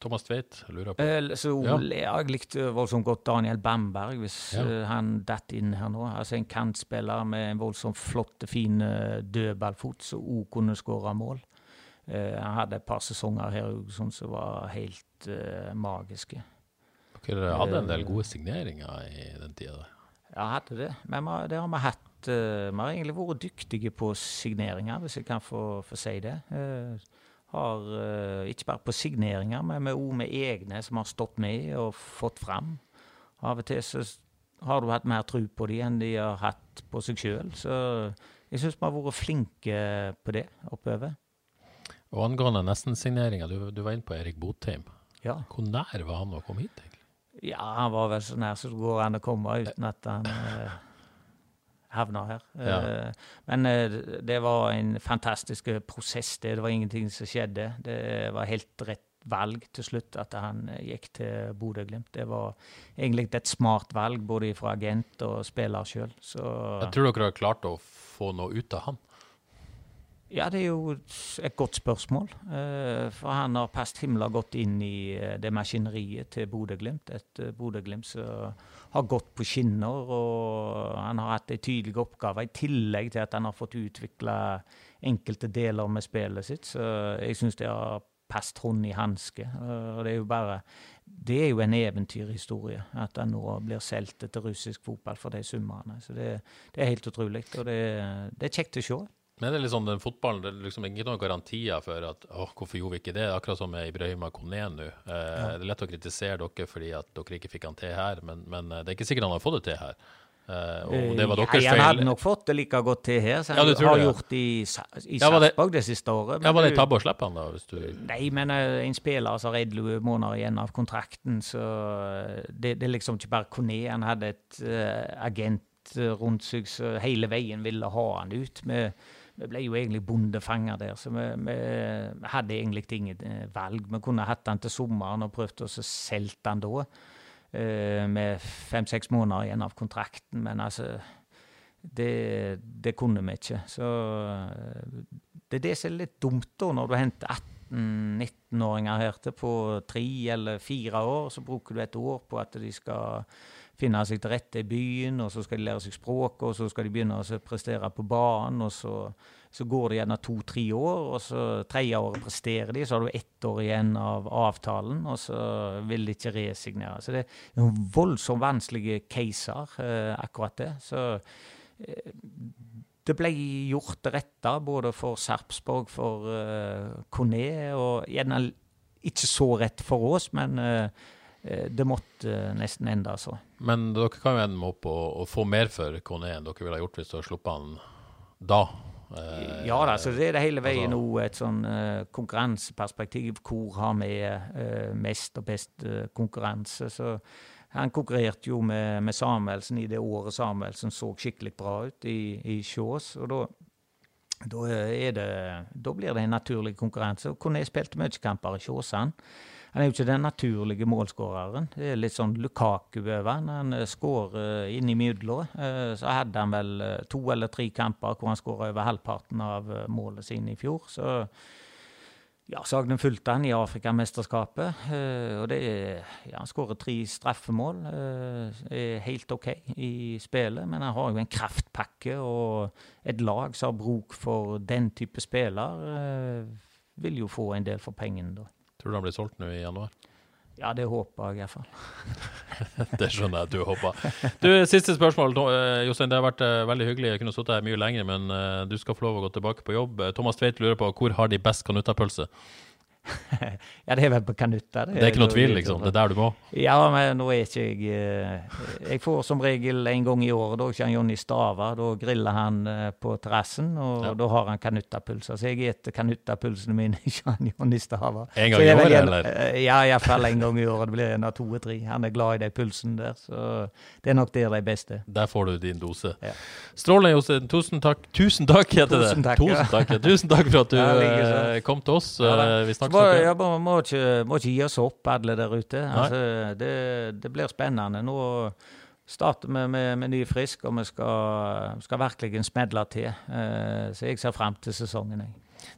[SPEAKER 1] Thomas Tveit, lurer på
[SPEAKER 2] uh, så ja. Jeg likte voldsomt godt Daniel Bamberg, hvis ja. uh, han datt inn her nå. Altså En kantspiller med en voldsomt flott, fin uh, dødballfot som òg kunne skåre mål. Uh, han hadde et par sesonger her sånn som var helt magiske.
[SPEAKER 1] Dere hadde en del gode signeringer i den tida?
[SPEAKER 2] Ja, hadde det. Men det har vi hatt uh, vi har egentlig vært dyktige på signeringer, hvis jeg kan få, få si det. Uh, har uh, ikke bare på signeringer, men òg med egne som har stått med og fått fram. Av og til så har du hatt mer tro på dem enn de har hatt på seg sjøl. Så jeg syns vi har vært flinke på det oppover.
[SPEAKER 1] Og angående nestensigneringa, du, du var inne på Erik Botheim.
[SPEAKER 2] Ja.
[SPEAKER 1] Hvor nær var han å komme hit, egentlig?
[SPEAKER 2] Ja, han var vel så nær som det går an å komme uten at han havna her. Ja. Uh, men uh, det var en fantastisk prosess. Det. det var ingenting som skjedde. Det var helt rett valg til slutt at han gikk til Bodø-Glimt. Det var egentlig et smart valg, både fra agent og spiller sjøl.
[SPEAKER 1] Jeg tror dere har klart å få noe ut av han?
[SPEAKER 2] Ja, det er jo et godt spørsmål. For han har passet himla godt inn i det maskineriet til Bodø-Glimt. Et Bodø-Glimt som har gått på skinner, og han har hatt en tydelig oppgave, i tillegg til at han har fått utvikla enkelte deler med spillet sitt. Så jeg syns det har passet hånd i hanske. Og det er jo bare Det er jo en eventyrhistorie at han nå blir solgt til russisk fotball for de summene. Så det, det, er helt utrolig, og det, det er kjekt å se.
[SPEAKER 1] Men det er liksom den fotballen, det er liksom ikke noen garantier for at åh, hvorfor gjorde vi ikke det? Akkurat som med Ibrahima Kone nå. Eh, ja. Det er lett å kritisere dere fordi at dere ikke fikk han til her, men, men det er ikke sikkert han har fått det til her. Eh, og det var deres feil.
[SPEAKER 2] Han hadde nok fått det like godt til her som ja, han har det. gjort i, i ja, Sarpsborg det, siste året.
[SPEAKER 1] Ja, Var det tabbe å slippe han, da? Hvis du...
[SPEAKER 2] Nei, men uh, en spiller som har elleve måneder igjen av kontrakten, så uh, det, det, er liksom ikke bare Kone. Han hadde et agent rundt seg som hele veien ville ha han ut. med vi ble jo egentlig bondefanger der, så vi, vi hadde egentlig ingen valg. Vi kunne hatt den til sommeren og prøvd å selge den da. Eh, med fem-seks måneder igjen av kontrakten. Men altså det, det, kunne vi ikke. Så eh, det er det som er litt dumt, da, når du henter 18-19-åringer her til på tre eller fire år. Så bruker du et år på at de skal finne seg til rette i byen, og så skal de lære seg språket, og så skal de begynne å prestere på banen. og så så går det gjerne to-tre år, og så tredje året presterer de, så har du ett år igjen av avtalen, og så vil de ikke resignere. Så det er noen voldsomt vanskelige caser, eh, akkurat det. Så eh, det ble gjort det rette både for Sarpsborg, for eh, Kone, og gjerne ikke så rett for oss, men eh, det måtte nesten enda så.
[SPEAKER 1] Men dere kan jo ende opp å, få mer for Kone enn dere ville ha gjort hvis dere sluppet han da?
[SPEAKER 2] Eh, ja da, så det er det hele veien altså, nå et sånn uh, konkurranseperspektiv. Hvor har vi uh, mest og best konkurranse? Så han konkurrerte jo med, med, Samuelsen i det året Samuelsen så skikkelig bra ut i, i Sjås. Og da, da, det, da, blir det en naturlig konkurranse. Og Kone spilte mye kamper i Sjåsand. Han er jo ikke den naturlige målskåreren. Det er litt sånn Lukaku over han. Han uh, skårer inn innimellom. Uh, så hadde han vel to eller tre kamper hvor han skåra over halvparten av målet sine i fjor. Så ja, Sagnen fulgte han i Afrikamesterskapet. og det er, ja, Han skårer tre straffemål. er helt OK i spillet, men han har jo en kraftpakke og et lag som har bruk for den type spiller, vil jo få en del for pengene, da.
[SPEAKER 1] Tror du han blir solgt nå i januar?
[SPEAKER 2] Ja, det håper jeg iallfall. [laughs]
[SPEAKER 1] det skjønner jeg at du håper. Du, Siste spørsmål. Eh, Jostein, det har vært uh, veldig hyggelig. Jeg kunne sittet her mye lenger, men uh, du skal få lov å gå tilbake på jobb. Thomas Tveit lurer på hvor har de best kanuttapølse? [laughs]
[SPEAKER 2] ja, det er vel på Kanutta.
[SPEAKER 1] Det, det, er ikke noe tvil, liksom? Det er der du må?
[SPEAKER 2] Ja, men nå er ikke jeg eh, Jeg får som regel en gang i året. Da kommer Jonny Stava. Da griller han eh, på terrassen, og ja. da har han kanuttapølser. Så jeg spiser kanuttapølsene mine, [laughs] han Jonny Stava.
[SPEAKER 1] En gang i året, eller?
[SPEAKER 2] Eh, ja, iallfall en gang i året. Det blir en av to og tre. Han er glad i de pulsene der, så det er nok der de beste.
[SPEAKER 1] Der får du din dose. Ja. Strålende, Jostein. Tusen takk. Tusen takk, heter det. Tusen takk, Tusen takk, Tusen takk for at [laughs] du ja, kom til oss. vi snakkes
[SPEAKER 2] må, ja, må, må, ikke, må, ikke, gi oss opp, alle der ute. Altså, det, det, blir spennende. Nå starter vi med, med ny frisk, og vi skal, skal virkelig smedle til. Uh, så jeg ser frem til sesongen. Jeg.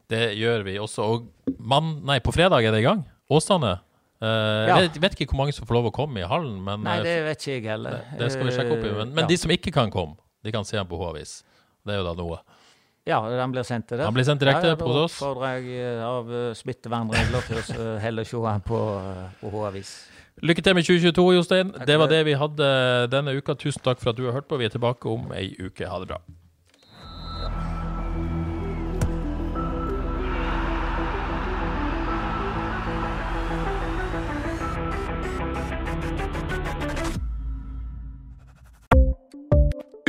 [SPEAKER 1] Det gjør vi også. Og man, nei, på fredag er det i gang. Åsane. Uh, ja. Jeg vet ikke hvor mange som får lov å komme i hallen. Men,
[SPEAKER 2] nei, det vet ikke jeg heller.
[SPEAKER 1] Det, det skal vi sjekke opp i. Men, men ja. de som ikke kan komme, de kan se ham på H-avis. Det er jo da noe.
[SPEAKER 2] Ja, den blir sendt til det.
[SPEAKER 1] Den blir sendt direkte ja, ja,
[SPEAKER 2] hos
[SPEAKER 1] oss?
[SPEAKER 2] Da oppfordrer jeg eh, av uh, smittevernregler til å uh, heller se den på, på H-avis.
[SPEAKER 1] Lykke til med 2022, Jostein. Det var det vi hadde denne uka. Tusen takk for at du har hørt på. Vi er tilbake om ei uke. Ha det bra.